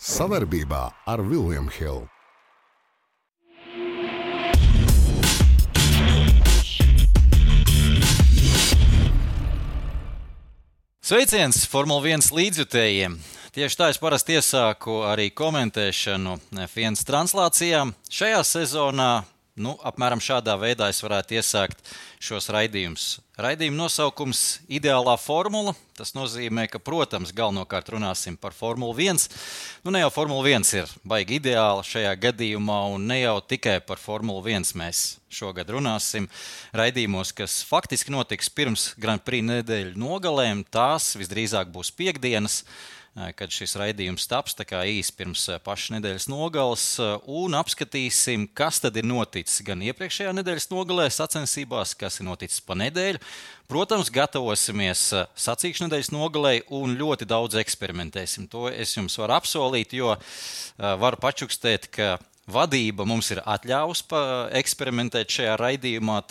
Savarbībā ar Vilniņu Hildu. Sveiciens Formule 1 līdzjutējiem! Tieši tā es parasti iesāku arī komentēšanu F1 translācijām. Šajā sezonā Nu, apmēram šādā veidā es varētu iesākt šos raidījumus. Raidījuma nosaukums - ideālā formula. Tas nozīmē, ka, protams, galvenokārt runāsim par Formuli 1. Nu, ne jau Formula 1 ir baigi ideāla šajā gadījumā, un ne jau tikai par Formuli 1 mēs šogad runāsim. Raidījumos, kas faktiski notiks pirms Grand Prix nedēļu nogalēm, tās visdrīzāk būs piekdienas kad šis raidījums taps īsi pirms pašas nedēļas nogales, un apskatīsim, kas tad ir noticis gan iepriekšējā nedēļas nogalē, sacensībās, kas ir noticis pa nedēļu. Protams, gatavosimies sacīkšu nedēļas nogalē un ļoti daudz eksperimentēsim. To es jums varu apsolīt, jo varu pačukstēt, ka vadība mums ir atļāvusi eksperimentēt šajā raidījumā.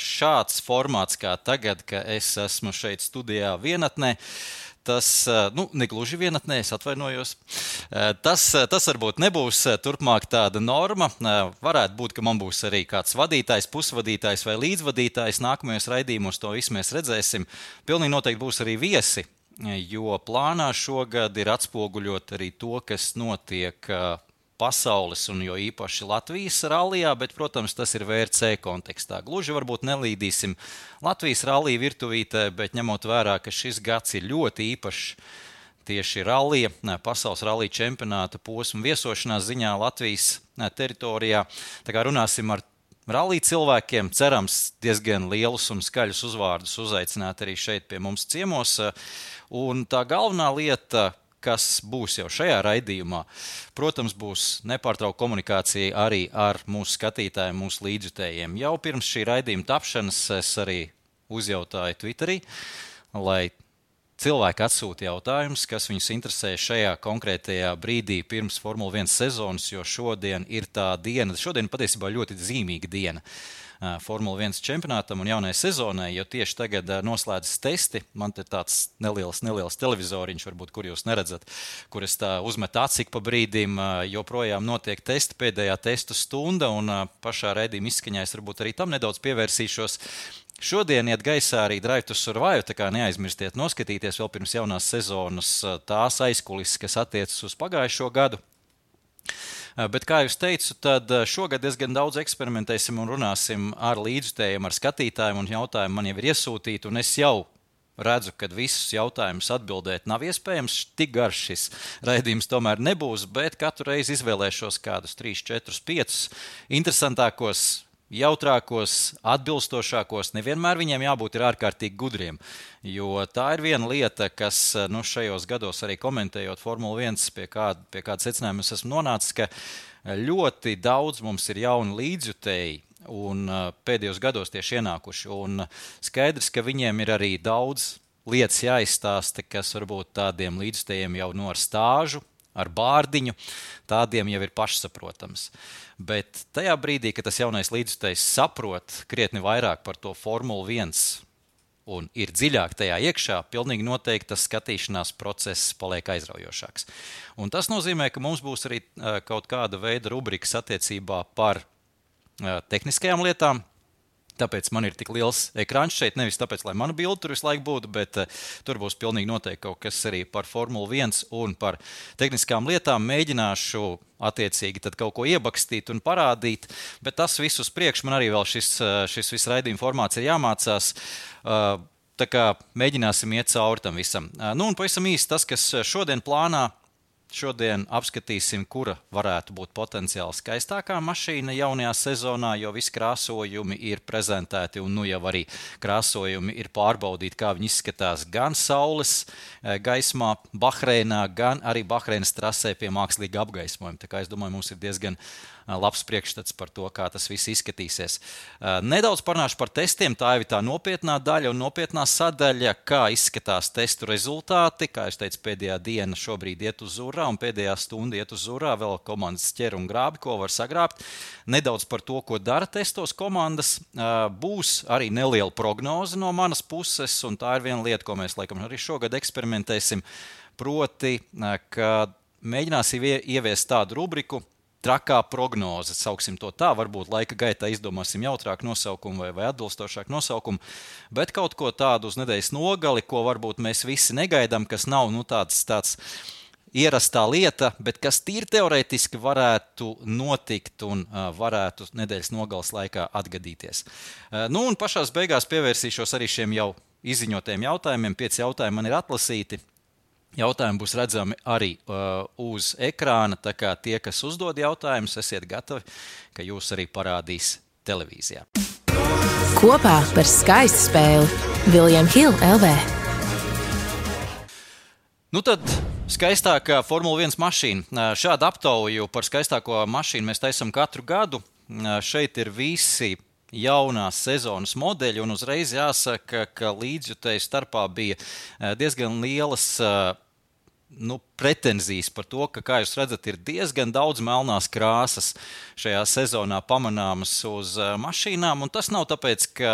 Šāds formāts kā tagad, ka es esmu šeit studijā vienatnē, uh, tas nu, negluži vienatnē, es atvainojos. Tas, tas varbūt nebūs turpmāk tāda norma. Varētu būt, ka man būs arī kāds vadītājs, pusvadītājs vai līdzvadītājs. Nākamajos raidījumos to visu mēs redzēsim. Pilnīgi noteikti būs arī viesi. Jo plānā šogad ir atspoguļot arī to, kas notiek pasaules un jo īpaši Latvijas rallijā, bet, protams, tas ir VRC kontekstā. Gluži varbūt nelīdīsim Latvijas rallija virtuvītē, bet ņemot vērā, ka šis gads ir ļoti īpašs tieši rallija, pasaules rallija čempionāta posma viesošanās ziņā Latvijas teritorijā. Tā kā runāsim ar rallija cilvēkiem, cerams, diezgan lielus un skaļus uzvārdus uzaicināt arī šeit pie mums ciemos. Un tā galvenā lieta, kas būs jau šajā raidījumā, protams, būs nepārtraukta komunikācija arī ar mūsu skatītājiem, mūsu līdzjutējiem. Jau pirms šī raidījuma tapšanas es arī uzjautāju Twitterī, lai cilvēki atsūta jautājumus, kas viņus interesē šajā konkrētajā brīdī pirms Formule 1 sezonas, jo šodien ir tā diena, šodien patiesībā ļoti zīmīga diena. Formule 1 čempionātam un jaunai sezonai, jo tieši tagad noslēdzas testi. Man te tāds neliels, neliels televizoriņš, varbūt, kur jūs neredzat, kur es tā uzmetu aci pa brīdim. Joprojām notiek testi, pēdējā testu stunda, un pašā raidījuma izskaņā es varbūt arī tam nedaudz pievērsīšos. Šodien iet gaisā arī Drive to Survive, tā kā neaizmirstiet noskatīties vēl pirms jaunās sezonas tās aizkulisēs, kas attiecas uz pagājušo gadu. Eh, bet, kā jau teicu, tad eh, šogad diezgan daudz eksperimentēsim un runāsim ar līdzstājiem, ar skatītājiem, un jautājumi man jau ir iesūtīti, un es jau redzu, ka visus jautājumus atbildēt nav iespējams. Tik garš šis raidījums tomēr nebūs, bet katru reizi izvēlēšos kādus 3, 4, 5 interesantākos jautrākos, atbilstošākos. Nevienmēr viņiem jābūt ārkārtīgi gudriem. Jo tā ir viena lieta, kas nu, šajos gados, arī komentējot Formuli 1, pie kāda, pie kāda secinājuma es esmu nonācis, ka ļoti daudz mums ir jauni līdzjutēji. Un pēdējos gados tieši ienākuši. Un skaidrs, ka viņiem ir arī daudz lietas jāizstāsta, kas varbūt tādiem līdzstājiem jau no ar stāžu, ar bārdiņu, tādiem jau ir pašsaprotams. Bet tajā brīdī, kad tas jaunais līdzstrādājs saprot krietni vairāk par to Formuli 1 un ir dziļāk tajā iekšā, pilnīgi noteikti tas skatīšanās process paliek aizraujošāks. Un tas nozīmē, ka mums būs arī kaut kāda veida rubrikas attiecībā par tehniskajām lietām, Tāpēc man ir tik liels ekrāns šeit. Nevis tāpēc, lai mana bilde tur visu laiku būtu, bet uh, tur būs pilnīgi noteikti kaut kas arī par Formuli 1 un par tehniskām lietām. Mēģināšu attiecīgi kaut ko iebakstīt un parādīt, bet tas viss uz priekšu man arī vēl šis, šis viss raidījuma formāts ir jāmācās. Uh, Tā kā mēģināsim iet cauri tam visam. Uh, nu, un pavisam īsi tas, kas šodien plānā Šodien apskatīsim, kura varētu būt potenciāli skaistākā mašīna jaunajā sezonā, jo visi krāsojumi ir prezentēti un nu jau arī krāsojumi ir pārbaudīti, kā viņi izskatās gan saules eh, gaismā, Bahreinā, gan arī Bahreinas trasē pie mākslīga apgaismojuma. Tā kā es domāju, mums ir diezgan labs priekšstats par to, kā tas viss izskatīsies. Nedaudz parunāšu par testiem. Tā ir tā nopietnā daļa un nopietnā sadaļa, kā izskatās testu rezultāti. Kā jau teicu, pēdējā diena šobrīd iet uz zurā, un pēdējā stunda iet uz zurā. Vēl komandas ķer un grābi, ko var sagrābt. Nedaudz par to, ko dara testos komandas. Būs arī neliela prognoze no manas puses, un tā ir viena lieta, ko mēs laikam arī šogad eksperimentēsim. Proti, ka mēģināsim ieviest tādu rubriku, trakā prognoze, sauksim to tā. Varbūt laika gaitā izdomāsim jautrāku nosaukumu vai, vai atbilstošāku nosaukumu, bet kaut ko tādu uz nedēļas nogali, ko varbūt mēs visi negaidām, kas nav nu, tāds. tāds Ierastā lieta, bet kas tīri teorētiski varētu notikt un uh, varētu nedēļas nogales laikā atgadīties. Uh, nu, un pašā beigās pievērsīšos arī šiem jau izziņotiem jautājumiem. Pieci jautājumi man ir atlasīti. Jautājumi būs redzami arī uh, uz ekrāna. Tā kā tie, kas uzdod jautājumus, esiet gatavi, ka jūs arī parādīs televīzijā. Kopā par skaistu spēli Viljams Hilde LV. Nu tad skaistākā Formule 1 mašīna. Uh, šādu aptauju par skaistāko mašīnu mēs taisām katru gadu. Uh, šeit ir visi jaunās sezonas modeļi, un uzreiz jāsaka, ka līdzjutēju starpā bija uh, diezgan lielas nu, pretenzijas par to, ka, kā jūs redzat, ir diezgan daudz melnās krāsas šajā sezonā pamanāmas uz uh, mašīnām. Tas nav tāpēc, ka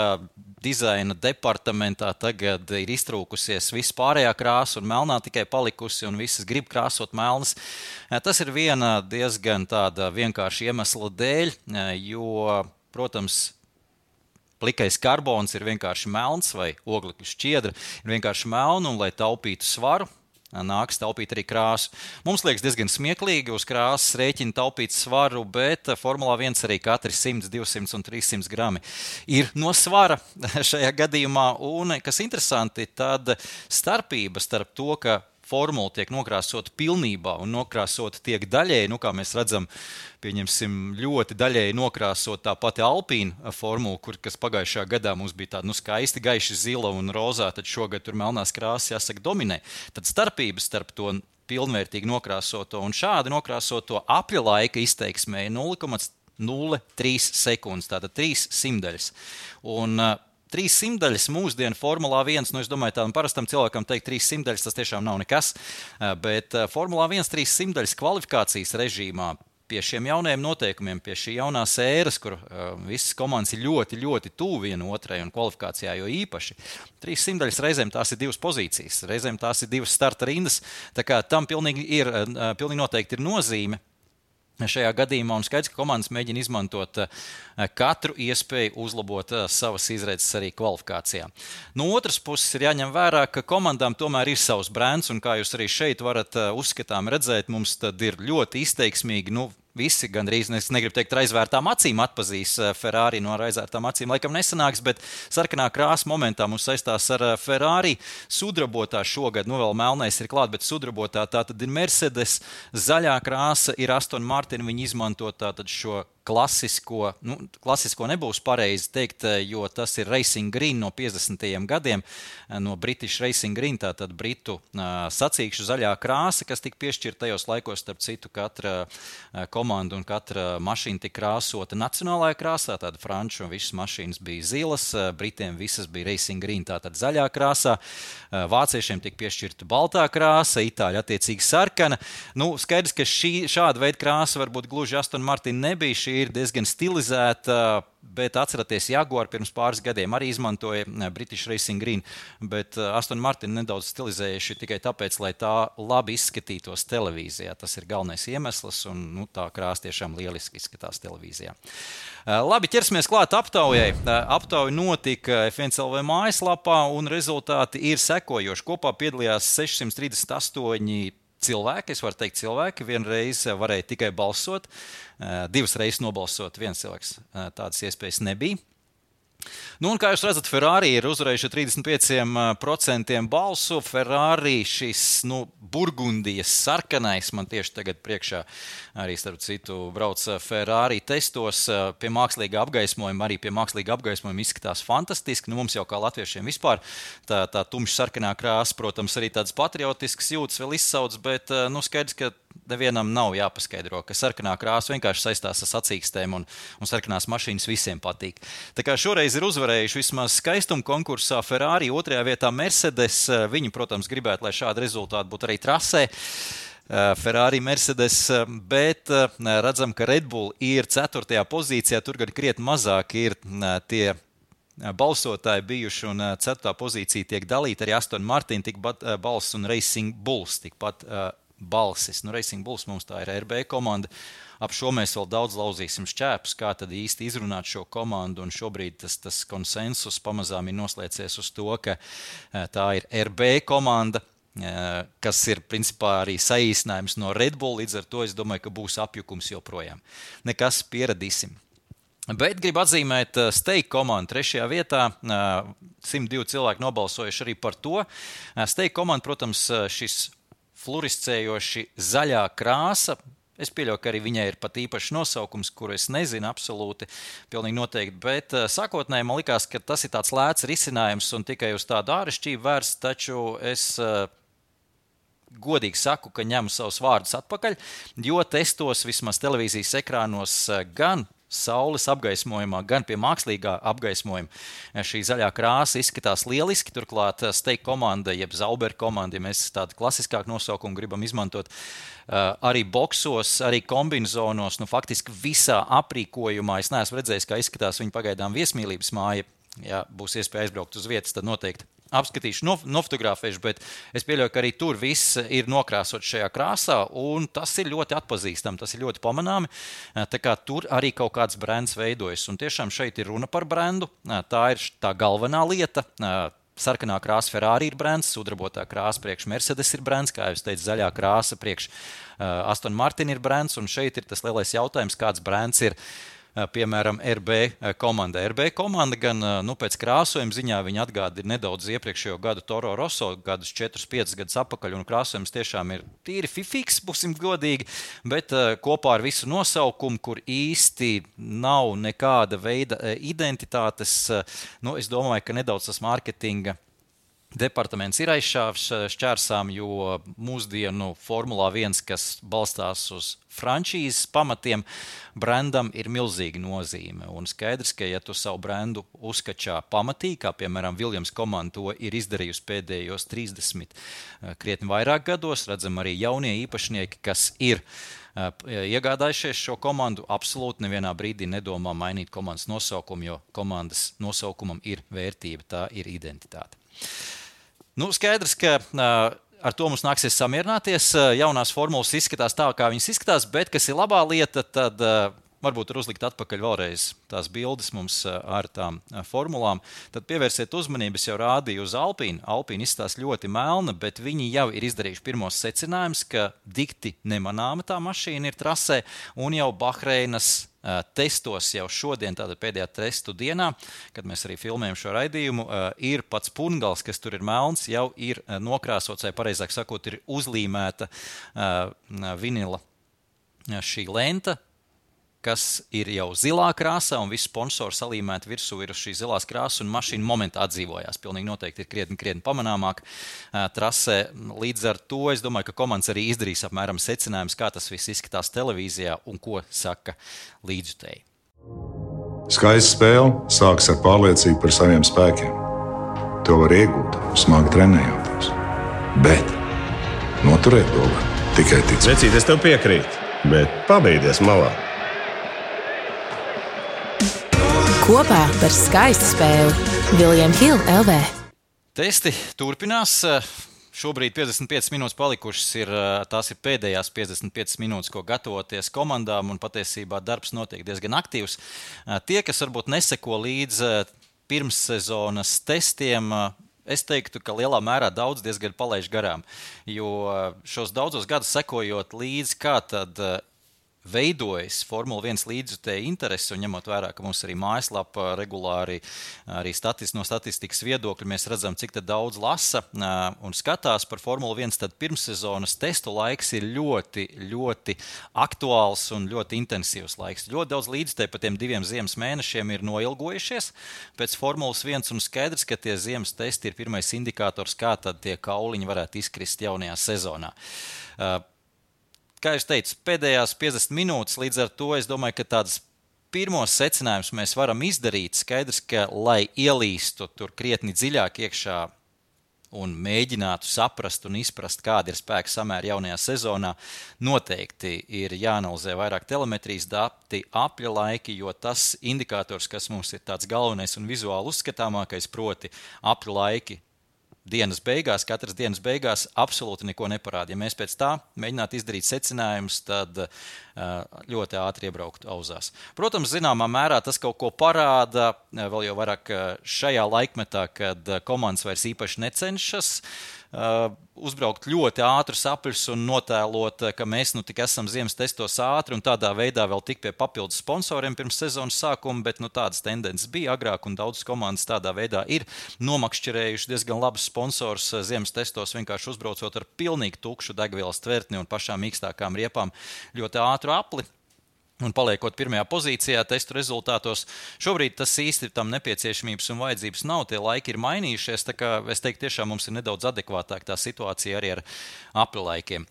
dizaina departamentā tagad ir iztrūkusies viss pārējā krāsa un melnā tikai palikusi, un visas grib krāsot melnas. Uh, tas ir viena diezgan vienkārša iemesla dēļ, uh, jo, protams, plikais karbons ir vienkārši melns, vai oglekļa šķiedra ir vienkārši melna, un lai taupītu svaru, nāks taupīt arī krāsu. Mums liekas diezgan smieklīgi uz krāsas rēķina taupīt svaru, bet Formulā 1 arī katri 100, 200 un 300 grami ir no svara šajā gadījumā. Un, kas interesanti, tad starpība starp to, ka formula tiek nokrāsota pilnībā un nokrāsota tiek daļēji, nu, kā mēs redzam, pieņemsim, ļoti daļēji nokrāsot tā pati Alpīna formula, kur, kas pagājušajā gadā mums bija tāda nu, skaisti gaiša zila un rozā, tad šogad tur melnās krāsas, jāsaka, dominē. Tad starpības starp to pilnvērtīgi nokrāsoto un šādi nokrāsoto apļa laika izteiksmē ir 0,03 sekundes, tātad 3 simtaļas. Un, uh, Trīs simtaļas mūsdienu Formulā 1. Nu, es domāju, tādam parastam cilvēkam teikt, trīs simtaļas tas tiešām nav nekas. Bet Formulā 1 trīs simtaļas kvalifikācijas režīmā pie šiem jaunajiem noteikumiem, pie šī jaunās ēras, kur uh, visas komandas ir ļoti, ļoti tuvu viena otrai un kvalifikācijā jo īpaši. Trīs simtaļas reizēm tās ir divas pozīcijas, reizēm tās ir divas starta rindas. Tā kā tam pilnīgi, ir, uh, pilnīgi noteikti ir nozīme šajā gadījumā. Un skaidrs, ka komandas mēģina izmantot eh, katru iespēju uzlabot eh, savas izredzes arī kvalifikācijā. No otras puses, ir jāņem vērā, ka komandām tomēr ir savs brands, un kā jūs arī šeit varat eh, uzskatām redzēt, mums ir ļoti izteiksmīgi. Nu, Visi gandrīz, es negribu teikt, ar aizvērtām acīm atpazīs Ferrari no aizvērtām acīm. Laikam nesanāks, bet sarkanā krāsa momentā mums saistās ar Ferrari. Sudrabotā šogad, nu vēl melnais ir klāts, bet sudrabotā tā tad ir Mercedes. Zaļā krāsa ir Aston Martin. Viņi izmanto tātad šo klasisko, nu, klasisko nebūs pareizi teikt, eh, jo tas ir Racing Green no 50. gadiem, eh, no British Racing Green, tātad britu uh, sacīkšu zaļā krāsa, kas tika piešķirta tajos laikos, starp citu, katra komanda un katra mašīna tika krāsota nacionālajā krāsā, tāda franču un visas mašīnas bija zilas, britiem visas bija Racing Green, tātad zaļā krāsā, vāciešiem tika piešķirta baltā krāsa, itāļi attiecīgi sarkana. Nu, skaidrs, ka šī, šāda veida krāsa varbūt gluži Aston Martin nebija. Šī šī ir diezgan stilizēta. Bet atcerieties, Jaguar pirms pāris gadiem arī izmantoja eh, British Racing Green, bet eh, Aston Martin nedaudz stilizējuši tikai tāpēc, lai tā labi izskatītos televīzijā. Tas ir galvenais iemesls, un nu, tā krāsa tiešām lieliski izskatās televīzijā. Eh, labi, ķersimies klāt aptaujai. Aptauja notika FNCLV mājaslapā, un rezultāti ir sekojoši. Kopā piedalījās 638 cilvēki, es varu teikt, cilvēki vienreiz varēja tikai balsot, eh, divas reizes nobalsot, viens cilvēks eh, tādas iespējas nebija. Nu, un, kā jūs redzat, Ferrari ir uzvarējuši 35% balsu. Ferrari šis nu, burgundijas sarkanais man tieši tagad priekšā arī, starp citu, brauc Ferrari testos pie mākslīga apgaismojuma. Arī pie mākslīga apgaismojuma izskatās fantastiski. Nu, mums jau kā latviešiem vispār tā, tā tumša sarkanā krāsa, protams, arī tādas patriotiskas jūtas vēl izsauc, bet nu, skaidrs, ka nevienam nav jāpaskaidro, ka sarkanā krāsa vienkārši saistās ar sacīkstēm, un, un sarkanās mašīnas visiem patīk. Tā kā šoreiz ir uzvarējuši vismaz skaistuma konkursā Ferrari, otrajā vietā Mercedes. Viņi, protams, gribētu, lai šādi rezultāti būtu arī trasē. Ferrari, Mercedes, bet redzam, ka Red Bull ir 4. pozīcijā. Tur gan krietni mazāk ir tie balsotāji bijuši, un 4. pozīcija tiek dalīta arī Aston Martin, tikpat balss un Racing Bulls tikpat balsis. Nu, Racing Bulls mums tā ir RB komanda. Ap šo mēs vēl daudz lauzīsim šķēpus, kā tad īsti izrunāt šo komandu. Un šobrīd tas, tas konsensus pamazām ir noslēdzies uz to, ka tā ir RB komanda kas ir principā arī saīsinājums no Red Bull. Līdz ar to es domāju, ka būs apjukums joprojām. Nekas pieradīsim. Bet gribu atzīmēt Steika komandu trešajā vietā. 102 cilvēki nobalsojuši arī par to. Steika komanda, protams, šis fluorescējoši zaļā krāsa. Es pieļauju, ka arī viņai ir pat īpašs nosaukums, kuru es nezinu absolūti, pilnīgi noteikti. Bet sākotnēji man likās, ka tas ir tāds lēts risinājums un tikai uz tādu āršķirību vērsts. Taču es godīgi saku, ka ņemu savus vārdus atpakaļ, jo testos vismaz televīzijas ekrānos gan saules apgaismojumā, gan pie mākslīgā apgaismojuma šī zaļā krāsa izskatās lieliski. Turklāt steigta komanda, jeb Zauber komanda, ja mēs tādu klasiskāku nosaukumu gribam izmantot, arī boxos, arī kombinācijos, nu, faktiski visā aprīkojumā. Es neesmu redzējis, kā izskatās viņa pagaidām viesmīlības māja. Ja būs iespēja aizbraukt uz vietas, tad noteikti apskatīšu, nof nofotografēšu, bet es pieļauju, ka arī tur viss ir nokrāsots šajā krāsā, un tas ir ļoti atpazīstami, tas ir ļoti pamanāmi. Tur arī kaut kāds brands veidojas, un tiešām šeit ir runa par brendu. Tā ir tā galvenā lieta. Sarkanā krāsa Ferrari ir brands, sudrabotā krāsa priekš Mercedes ir brands, kā jau teicu, zaļā krāsa priekš uh, Aston Martin ir brands, un šeit ir tas lielais jautājums, kāds brands ir uh, Eh, piemēram, RB eh, komanda. RB komanda gan eh, nu, pēc krāsojuma ziņā viņa atgādina nedaudz iepriekšējo gadu Toro Rosso, gadus 4-5 gadus atpakaļ, un krāsojums tiešām ir tīri fifiks, būsim godīgi, bet kopā ar visu nosaukumu, kur īsti nav nekāda veida identitātes, nu, es domāju, ka nedaudz tas mārketinga departaments ir aizšāvis eh, šķērsām, jo mūsdienu Formula 1, kas balstās uz frančīzes pamatiem, brandam ir milzīga nozīme. Un skaidrs, ka, ja tu savu brendu uzskačā pamatīgi, kā piemēram Viljams komanda to ir izdarījusi pēdējos 30, eh, krietni vairāk gados, redzam arī jaunie īpašnieki, kas ir eh, iegādājušies šo komandu, absolūti nevienā brīdī nedomā mainīt komandas nosaukumu, jo komandas nosaukumam ir vērtība, tā ir identitāte. Nu, skaidrs, ka ar to mums nāksies samierināties. Jaunās formulas izskatās tā, kā viņas izskatās, bet kas ir labā lieta, tad varbūt tur uzlikt atpakaļ vēlreiz tās bildes mums ar tām formulām. Tad pievērsiet uzmanību, es jau rādīju uz Alpīnu. Alpīna izskatās ļoti melna, bet viņi jau ir izdarījuši pirmos secinājumus, ka dikti nemanāma tā mašīna ir trasē un jau Bahreinas testos jau šodien, tātad pēdējā testu dienā, kad mēs arī filmējam šo raidījumu, ir pats pungals, kas tur ir melns, jau ir nokrāsots, vai pareizāk sakot, ir uzlīmēta vinila šī lenta, kas ir jau zilā krāsā, un visi sponsori salīmēti virsū ir uz šīs zilās krāsas, un mašīna momentā atdzīvojās. Pilnīgi noteikti ir krietni, krietni pamanāmāk trasē. Līdz ar to es domāju, ka komandas arī izdarīs apmēram secinājumus, kā tas viss izskatās televīzijā un ko saka līdzjutēji. Skaista spēle sākas ar pārliecību par saviem spēkiem. To var iegūt, smagi trenējoties. Bet noturēt to var tikai ticēt. Vecīt, es tev piekrītu, bet pabeigties malā. Kopā par skaistu spēli Viljams Hilde LV. Testi turpinās. Šobrīd 55 minūtes palikušas. Ir, tās ir pēdējās 55 minūtes, ko gatavoties komandām, un patiesībā darbs notiek diezgan aktīvs. Tie, kas varbūt neseko līdzi pirmssezonas testiem, Es teiktu, ka lielā mērā daudz diezgan palaiž garām. Jo šos daudzos gadus sekojot līdzi, kā tad veidojas Formule 1 līdzjutēji interesi, un ņemot vērā, ka mums arī mājaslapā regulāri arī statis, no statistikas viedokļa mēs redzam, cik daudz lasa un skatās par Formule 1, tad pirmssezonas testu laiks ir ļoti, ļoti aktuāls un ļoti intensīvs laiks. Ļoti daudz līdzjutēji pa tiem diviem ziemas mēnešiem ir noilgojušies pēc Formulas 1, un skaidrs, ka tie ziemas testi ir pirmais indikators, kā tad tie kauliņi varētu izkrist jaunajā sezonā kā jau teicu, pēdējās 50 minūtes. Līdz ar to es domāju, ka tādas pirmos secinājumus mēs varam izdarīt. Skaidrs, ka, lai ielīstu tur krietni dziļāk iekšā un mēģinātu saprast un izprast, kāda ir spēka samēra jaunajā sezonā, noteikti ir jāanalizē vairāk telemetrijas dati, apļa laiki, jo tas indikators, kas mums ir tāds galvenais un vizuāli uzskatāmākais, proti, apļa laiki dienas beigās, katras dienas beigās absolūti neko neparāda. Ja mēs pēc tā mēģinātu izdarīt secinājumus, tad ļoti ātri iebrauktu auzās. Protams, zināmā mērā tas kaut ko parāda, vēl jau vairāk šajā laikmetā, kad komandas vairs īpaši necenšas. Uh, uzbraukt ļoti ātrus apļus un notēlot, ka mēs nu tik esam ziemas testos ātri un tādā veidā vēl tik pie papildus sponsoriem pirms sezonas sākuma, bet nu, tādas tendences bija agrāk un daudzas komandas tādā veidā ir nomakšķerējuši diezgan labus sponsors ziemas testos, vienkārši uzbraucot ar pilnīgi tukšu degvielas tvertni un pašām mīkstākām riepām ļoti ātru apli. Un paliekot pirmajā pozīcijā, testu rezultātos, šobrīd tas īsti tam nepieciešamības un vajadzības nav. Tie laiki ir mainījušies. Es teiktu, tiešām mums ir nedaudz adekvātāka tā situācija arī ar apelaikiem.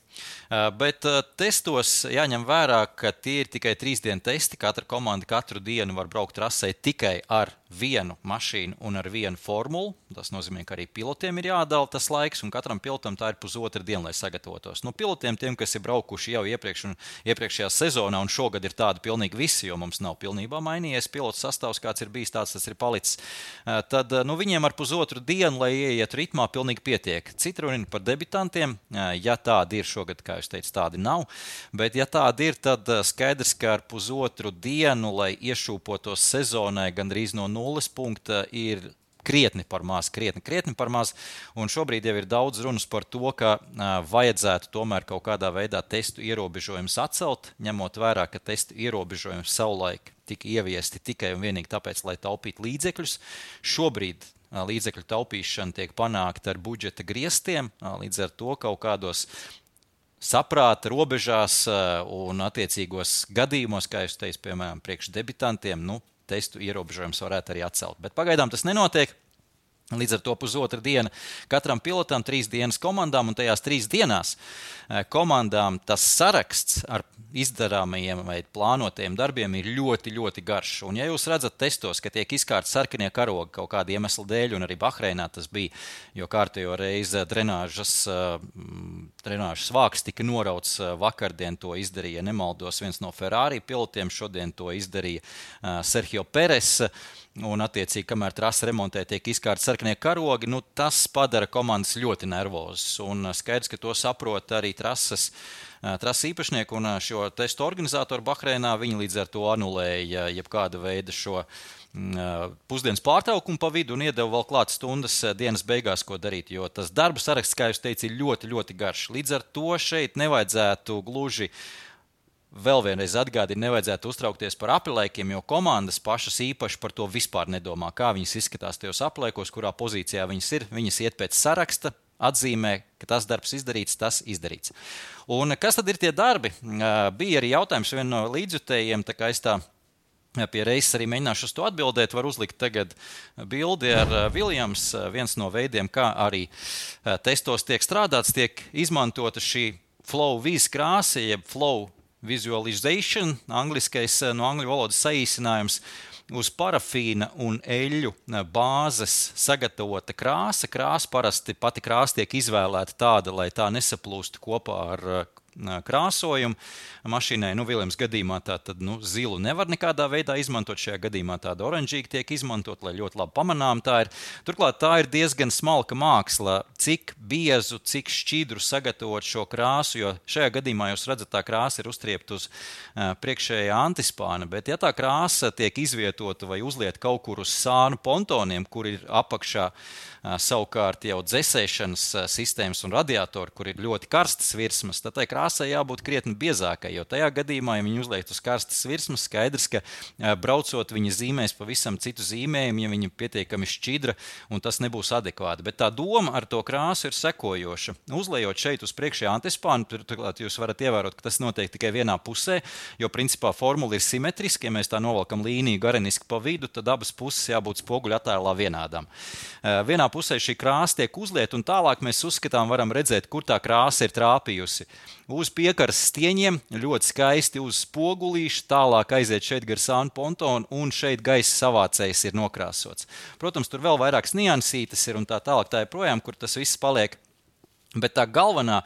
Bet testos jāņem vērā, ka tie ir tikai trīs dienu testi. Katra komanda katru dienu var braukt trasē tikai ar vienu mašīnu un ar vienu formulu. Tas nozīmē, ka arī pilotiem ir jādala tas laiks, un katram pilotam tā ir pusotra diena, lai sagatavotos. Nu, pilotiem, tiem, kas ir braukuši jau iepriekš un iepriekšējā sezonā, un šogad ir tādi pilnīgi visi, jo mums nav pilnībā mainījies pilotu sastāvs, kāds ir bijis, tāds tas ir palicis. Tad nu, viņiem ar pusotru dienu, lai ieietu ritmā, pilnīgi pietiek. Citi runa par debitantiem, ja tādi ir šogad, kā jūs teicat, tādi nav. Bet, ja tādi ir, tad skaidrs, ka ar pusotru dienu, lai iešūpotos sezonai gandrīz no 0 nulles punkta ir krietni par maz, krietni, krietni par maz. Un šobrīd jau ir daudz runas par to, ka uh, vajadzētu tomēr kaut kādā veidā testu ierobežojumus atcelt, ņemot vērā, ka testu ierobežojumi savulaik tika ieviesti tikai un vienīgi tāpēc, lai taupītu līdzekļus. Šobrīd uh, līdzekļu taupīšana tiek panākta ar budžeta griestiem, līdz ar to kaut kādos saprāta robežās un attiecīgos gadījumos, kā jūs teicat, piemēram, priekšdebitantiem, nu, testu ierobežojums varētu arī atcelt. Bet pagaidām tas nenotiek. Līdz ar to pusotra diena katram pilotam, trīs dienas komandām, un tajās trīs dienās eh, komandām tas saraksts ar izdarāmajiem vai plānotajiem darbiem ir ļoti, ļoti garš. Un, ja jūs redzat testos, ka tiek izkārta sarkanie karogi kaut kāda iemesla dēļ, un arī Bahreinā tas bija, jo kārtējo reizi drenāžas, eh, drenāžas vāks tika norauts eh, vakardien, to izdarīja, nemaldos, viens no Ferrari pilotiem, šodien to izdarīja Sergio Peres. Un, attiecīgi, kamēr trasi remontē, tiek izkārti sarkanie karogi, nu, tas padara komandas ļoti nervozas. Un skaidrs, ka to saprot arī trases. Trases īpašnieki un šo testu organizatori Bahreinā viņi līdz ar to anulēja jebkāda veida šo pusdienas pārtraukumu pa vidu un iedeva vēl klāts stundas dienas beigās, ko darīt. Jo tas darba saraksts, kā jūs teicāt, ir ļoti, ļoti garš. Līdz ar to šeit nevajadzētu gluži Vēl vienreiz atgādinu, nevajadzētu uztraukties par apelēkiem, jo komandas pašas īpaši par to vispār nedomā. Kā viņas izskatās tajos apelēkos, kurā pozīcijā viņas ir. Viņas iet pēc saraksta, atzīmē, ka tas darbs izdarīts, tas izdarīts. Un kas tad ir tie darbi? Bija arī jautājums vienam no līdzjutējiem, tā kā es tā. Pie reizes arī mēģināšu uz to atbildēt. Var uzlikt tagad bildi ar Viljams. Viens no veidiem, kā arī testos tiek strādāts, tiek izmantota šī flow vīz krāsa, jeb flow visualization, angliskais eh, no angļu valodas saīsinājums. Uz parafīna un eļļu eh, bāzes sagatavota krāsa. Krāsa parasti pati krāsa tiek izvēlēta tāda, lai tā nesaplūst kopā ar eh, krāsojumu mašīnai. Nu, Viljams gadījumā tā tad nu, zilu nevar nekādā veidā izmantot. Šajā gadījumā tāda oranžīga tiek izmantot, lai ļoti labi pamanām tā ir. Turklāt tā ir diezgan smalka māksla, cik biezu, cik šķidru sagatavot šo krāsu, jo šajā gadījumā jūs redzat, tā krāsa ir uztriepta uz priekšējā antispāna, bet ja tā krāsa tiek izvietota vai uzlieta kaut kur uz sānu pontoniem, kur ir apakšā uh, savukārt jau dzēsēšanas sistēmas un radiatori, kur ir ļoti karstas virsmas, tad tai krāsai jābūt krietni biezākai jo tajā gadījumā, ja viņi uzliek uz karstas virsmas, skaidrs, ka braucot viņi zīmēs pavisam citu zīmējumu, ja viņi ir pietiekami šķidra, un tas nebūs adekvāti. Bet tā doma ar to krāsu ir sekojoša. Uzlejot šeit uz priekšējā antispānu, turklāt jūs varat ievērot, ka tas notiek tikai vienā pusē, jo principā formula ir simetriska. Ja mēs tā novelkam līniju gareniski pa vidu, tad abas puses jābūt spoguļu attēlā vienādām. Vienā pusē šī krāsa tiek uzlieta, un tālāk mēs uzskatām, varam redzēt, kur tā krāsa ir trāpījusi. Uz piekaras stieņiem ļoti skaisti uz spogulīša, tālāk aiziet šeit gar sānu pontonu, un šeit gaisa savācējs ir nokrāsots. Protams, tur vēl vairākas niansītas ir un tā tālāk, tā ir projām, kur tas viss paliek. Bet tā galvenā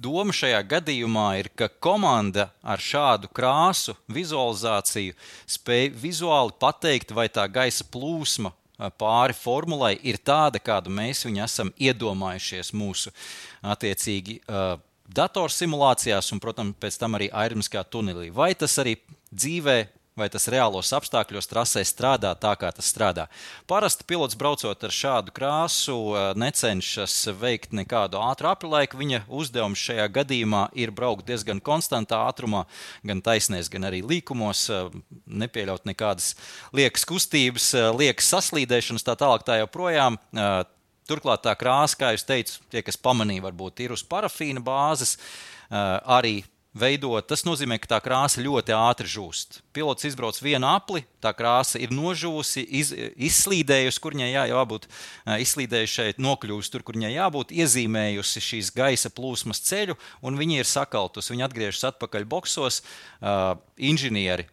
doma šajā gadījumā ir, ka komanda ar šādu krāsu vizualizāciju spēj vizuāli pateikt, vai tā gaisa plūsma pāri formulai ir tāda, kādu mēs viņu esam iedomājušies mūsu attiecīgi datorsimulācijās un, protams, pēc tam arī aerobīskā tunelī. Vai tas arī dzīvē vai tas reālos apstākļos trasē strādā tā, kā tas strādā. Parasti pilots braucot ar šādu krāsu necenšas veikt nekādu ātru apilaiku. Viņa uzdevums šajā gadījumā ir braukt diezgan konstantā ātrumā, gan taisnēs, gan arī līkumos, nepieļaut nekādas liekas kustības, liekas saslīdēšanas, tā tālāk tā joprojām. Turklāt tā krāsa, kā jau teicu, tie, kas pamanīja, varbūt ir uz parafīna bāzes, arī veidot, tas nozīmē, ka tā krāsa ļoti ātri žūst. Pilots izbrauc vienu apli, tā krāsa ir nožūsi, iz, izslīdējusi, kur viņai jā, jābūt, izslīdējušai, nokļūst tur, kur viņai jābūt, iezīmējusi šīs gaisa plūsmas ceļu, un viņi ir sakaltusi. Viņi atgriežas atpakaļ boxos. Uh, inženieri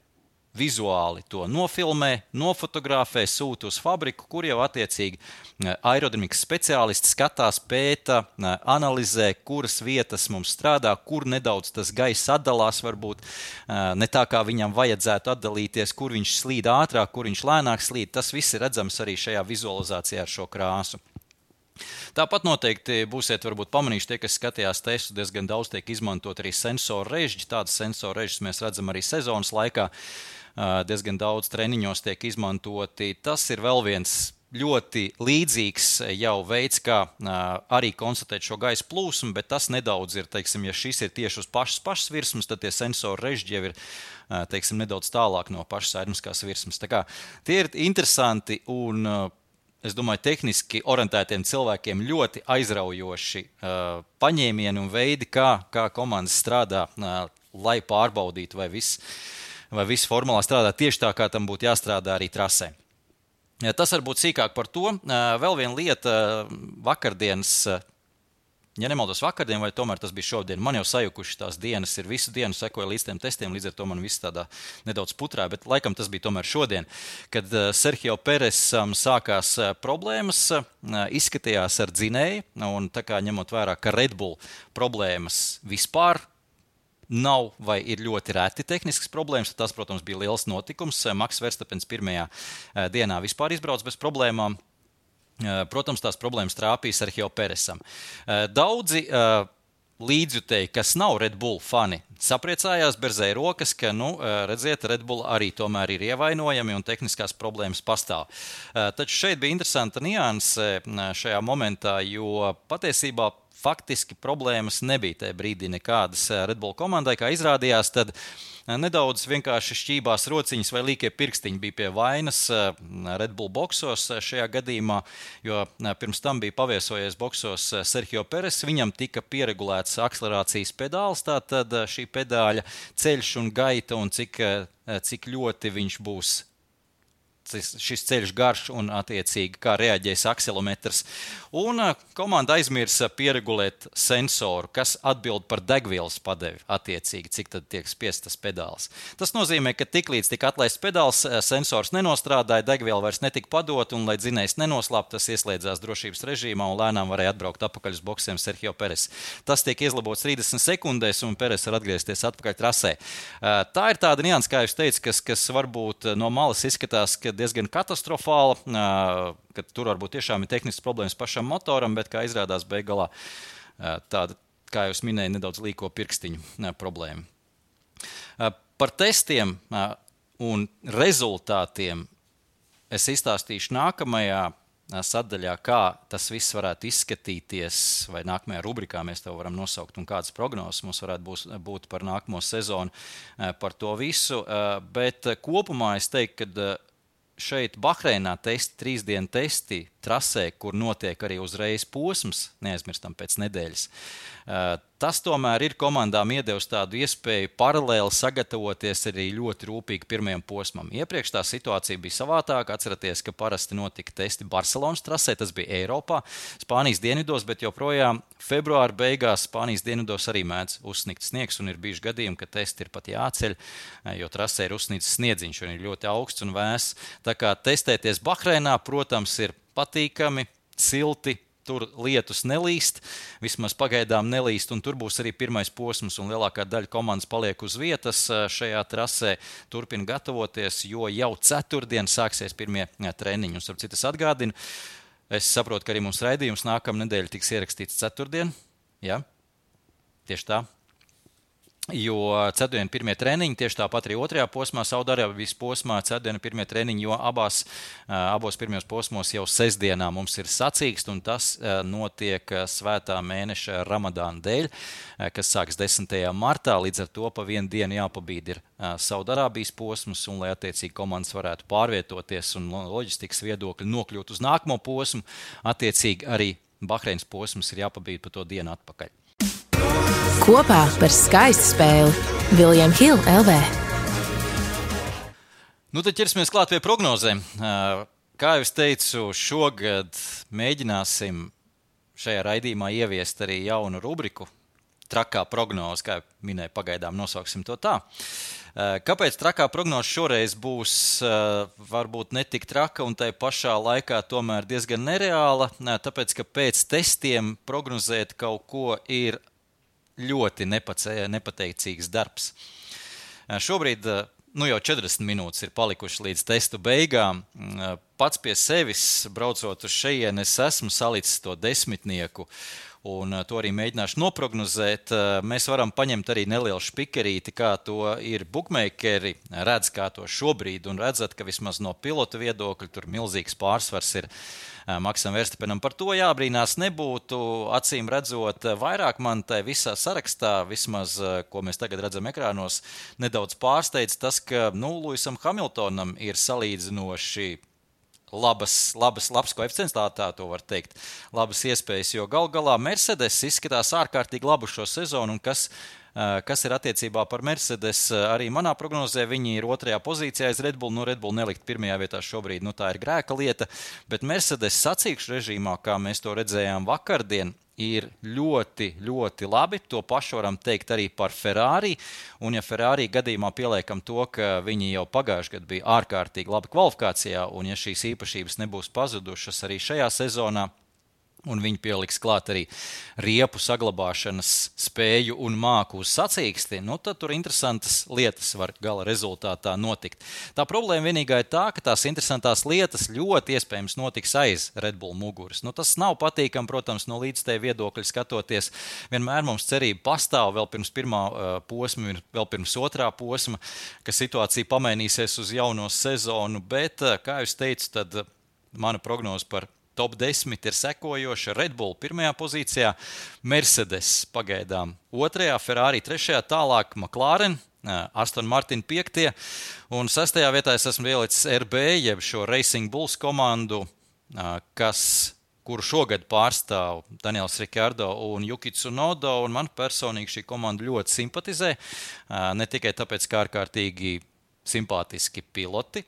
vizuāli to nofilmē, nofotografē, sūta uz fabriku, kur jau attiecīgi eh, aerodinamikas speciālisti skatās, pēta, eh, analizē, kuras vietas mums strādā, kur nedaudz tas gaiss atdalās, varbūt eh, ne tā, kā viņam vajadzētu atdalīties, kur viņš slīd ātrāk, kur viņš lēnāk slīd. Tas viss ir redzams arī šajā vizualizācijā ar šo krāsu. Tāpat noteikti būsiet pamanījuši, tie, kas skatījās testu, diezgan daudz tiek izmantot arī sensoru režģi. Tādas sensoru režģus mēs redzam arī sezonas laikā. Uh, diezgan daudz treniņos tiek izmantoti. Tas ir vēl viens ļoti līdzīgs jau veids, kā arī konstatēt šo gaisa plūsmu, bet tas nedaudz ir, teiksim, ja šis ir tieši uz pašas, pašas virsmas, tad tie sensori režģi jau ir teiksim, nedaudz tālāk no pašas aerobīskās virsmas. Tie ir interesanti un es domāju, tehniski orientētiem cilvēkiem ļoti aizraujoši paņēmieni un veidi, kā, kā komandas strādā, lai pārbaudītu, vai viss vai viss formulā strādā tieši tā, kā tam būtu jāstrādā arī trasē. Tas varbūt sīkāk par to. Vēl viena lieta, vakardienas ja nemaldos vakardien, vai tomēr tas bija šodien. Man jau sajukuši tās dienas, ir visu dienu sekoja līdz tiem testiem, līdz ar to man viss tādā nedaudz putrā, bet laikam tas bija tomēr šodien, kad Sergio Peresam sākās problēmas, izskatījās ar dzinēju, un tā kā ņemot vērā, ka Red Bull problēmas vispār nav vai ir ļoti reti tehniskas problēmas. Tas, protams, bija liels notikums. Maks Verstapens pirmajā eh, dienā vispār izbrauc bez problēmām. Eh, protams, tās problēmas trāpīs ar Heo Peresam. Eh, daudzi līdzjutēji, kas nav Red Bull fani, sapriecājās, berzēja rokas, ka, nu, redziet, Red Bull arī tomēr ir ievainojami un tehniskās problēmas pastāv. Taču šeit bija interesanta nianse šajā momentā, jo patiesībā faktiski problēmas nebija tajā brīdī nekādas eh, Red Bull komandai, kā izrādījās. Tad eh, nedaudz vienkārši šķībās rociņas vai līkie pirkstiņi bija pie vainas eh, Red Bull boxos šajā gadījumā, jo pirms tam bija paviesojies boxos Sergio Peres. Viņam tika pieregulēts akcelerācijas pedāls, tātad šī pedāļa ceļš un gaita un cik, cik ļoti viņš būs šis ceļš garš un attiecīgi kā reaģēs akselometrs. Un komanda aizmirsa pieregulēt sensoru, kas atbild par degvielas padevi attiecīgi, cik tad tiek spiestas pedāls. Tas nozīmē, ka tiklīdz tika atlaists pedāls, sensors nenostrādāja, degviela vairs netika padota, un, lai dzinējs nenoslēptu, tas ieslēdzās drošības režīmā un lēnām varēja atbraukt atpakaļ uz boxiem Sergio Peres. Tas tiek izlabots 30 sekundēs, un Peres var atgriezties atpakaļ trasē. Tā ir tāda nianses, kā jūs teicat, kas, kas varbūt no malas izskatās, ka diezgan katastrofāla, ka tur varbūt tiešām ir tehnisks problēmas pašam motoram, bet kā izrādās beigās tāda, kā jau minēju, nedaudz līko pirkstiņu problēma. Par testiem un rezultātiem es izstāstīšu nākamajā sadaļā, kā tas viss varētu izskatīties, vai nākamajā rubrikā mēs to varam nosaukt, un kādas prognozes mums varētu būt, būt par nākamo sezonu, par to visu. Bet kopumā es teiktu, ka šeit Bahreinā testi, trīs dienu testi trasē, kur notiek arī uzreiz posms, neaizmirstam pēc nedēļas. Tas tomēr ir komandām iedevis tādu iespēju paralēli sagatavoties arī ļoti rūpīgi pirmajam posmam. Iepriekš tā situācija bija savādāka. Atcerieties, ka parasti notika testi Barcelonas trasē, tas bija Eiropā, Spānijas dienvidos, bet joprojām februāra beigās Spānijas dienvidos arī mēdz uzsniegt sniegs, un ir bijuši gadījumi, ka testi ir pat jāceļ, jo trasē ir uzsnīgs sniedziņš un ir ļoti augsts un vēss. Tā kā testēties Bahreinā, protams, ir patīkami, silti, tur lietus nelīst, vismaz pagaidām nelīst, un tur būs arī pirmais posms, un lielākā daļa komandas paliek uz vietas šajā trasē, turpina gatavoties, jo jau ceturtdien sāksies pirmie treniņi. Un, citu, es atgādinu, es saprotu, ka arī mums raidījums nākamā nedēļa tiks ierakstīts ceturtdien. Ja? Tieši tā. Jo ceturtdien pirmie treniņi, tieši tāpat arī otrajā posmā, Saudārābijas posmā, ceturtdien pirmie treniņi, jo abās, abos pirmajos posmos jau sestdienā mums ir sacīksts, un tas notiek svētā mēneša ramadāna dēļ, kas sāks 10. martā. Līdz ar to pa vienu dienu jāpabīd ir Saudārābijas posms, un lai attiecīgi komandas varētu pārvietoties un loģistikas viedokļi nokļūt uz nākamo posmu, attiecīgi arī Bahreinas posms ir jāpabīd pa to dienu atpakaļ. Kopā par skaistu spēli Viljams Hilde LV. Nu, tad ķersimies klāt pie prognozēm. Kā jau teicu, šogad mēģināsim šajā raidījumā ieviest arī jaunu rubriku. Trakā prognoze, kā jau minēju, pagaidām nosauksim to tā. Kāpēc trakā prognoze šoreiz būs varbūt ne tik traka un tai pašā laikā tomēr diezgan nereāla? Tāpēc, ka pēc testiem prognozēt kaut ko ir ļoti nepateicīgs darbs. Šobrīd nu, jau 40 minūtes ir palikušas līdz testu beigām. Pats pie sevis, braucot uz šejienes, es esmu salicis to desmitnieku. Un to arī mēģināšu noprognozēt. Mēs varam paņemt arī nelielu spikerīti, kā to ir bookmakeri. Redz, kā to šobrīd, un redzat, ka vismaz no pilota viedokļa tur milzīgs pārsvars ir Maksam Verstapenam. Par to jābrīnās nebūtu. Acīm redzot, vairāk man tajā visā sarakstā, vismaz ko mēs tagad redzam ekrānos, nedaudz pārsteidz tas, ka nu, Luisam Hamiltonam ir salīdzinoši labas, labas, labs koeficients, tā, tā to var teikt. Labas iespējas, jo gal galā Mercedes izskatās ārkārtīgi labu šo sezonu, un kas Eh, kas ir attiecībā par Mercedes. Eh, arī manā prognozē viņi ir otrajā pozīcijā aiz Red Bull. Nu, Red Bull nelikt pirmajā vietā šobrīd, nu, tā ir grēka lieta. Bet Mercedes sacīkšu režīmā, kā mēs to redzējām vakardien, ir ļoti, ļoti labi. To pašu varam teikt arī par Ferrari. Un, ja Ferrari gadījumā pieliekam to, ka viņi jau pagājušajā gadā bija ārkārtīgi labi kvalifikācijā, un ja šīs īpašības nebūs pazudušas arī šajā sezonā, Un viņi pieliks klāt arī riepu saglabāšanas spēju un māku uz sacīksti. Nu, tad tur interesantas lietas var gala rezultātā notikt. Tā problēma vienīgā ir tā, ka tās interesantās lietas ļoti iespējams notiks aiz Red Bull muguras. Nu, tas nav patīkami, protams, no līdzstēju viedokļa skatoties. Vienmēr mums cerība pastāv vēl pirms pirmā posma, vēl pirms otrā posma, ka situācija pamainīsies uz jauno sezonu. Bet, kā jau teicu, tad mana prognoze par top 10 ir sekojoša. Red Bull pirmajā pozīcijā, Mercedes pagaidām otrajā, Ferrari trešajā, tālāk McLaren. Aston Martin 5. un 6. vietā es esmu ielicis RB, jeb šo Racing Bulls komandu, kas kuru šogad pārstāv Daniels Rikārdo un Jukits Unodo. Un man personīgi šī komanda ļoti simpatizē. Ne tikai tāpēc, ka ārkārtīgi simpātiski piloti,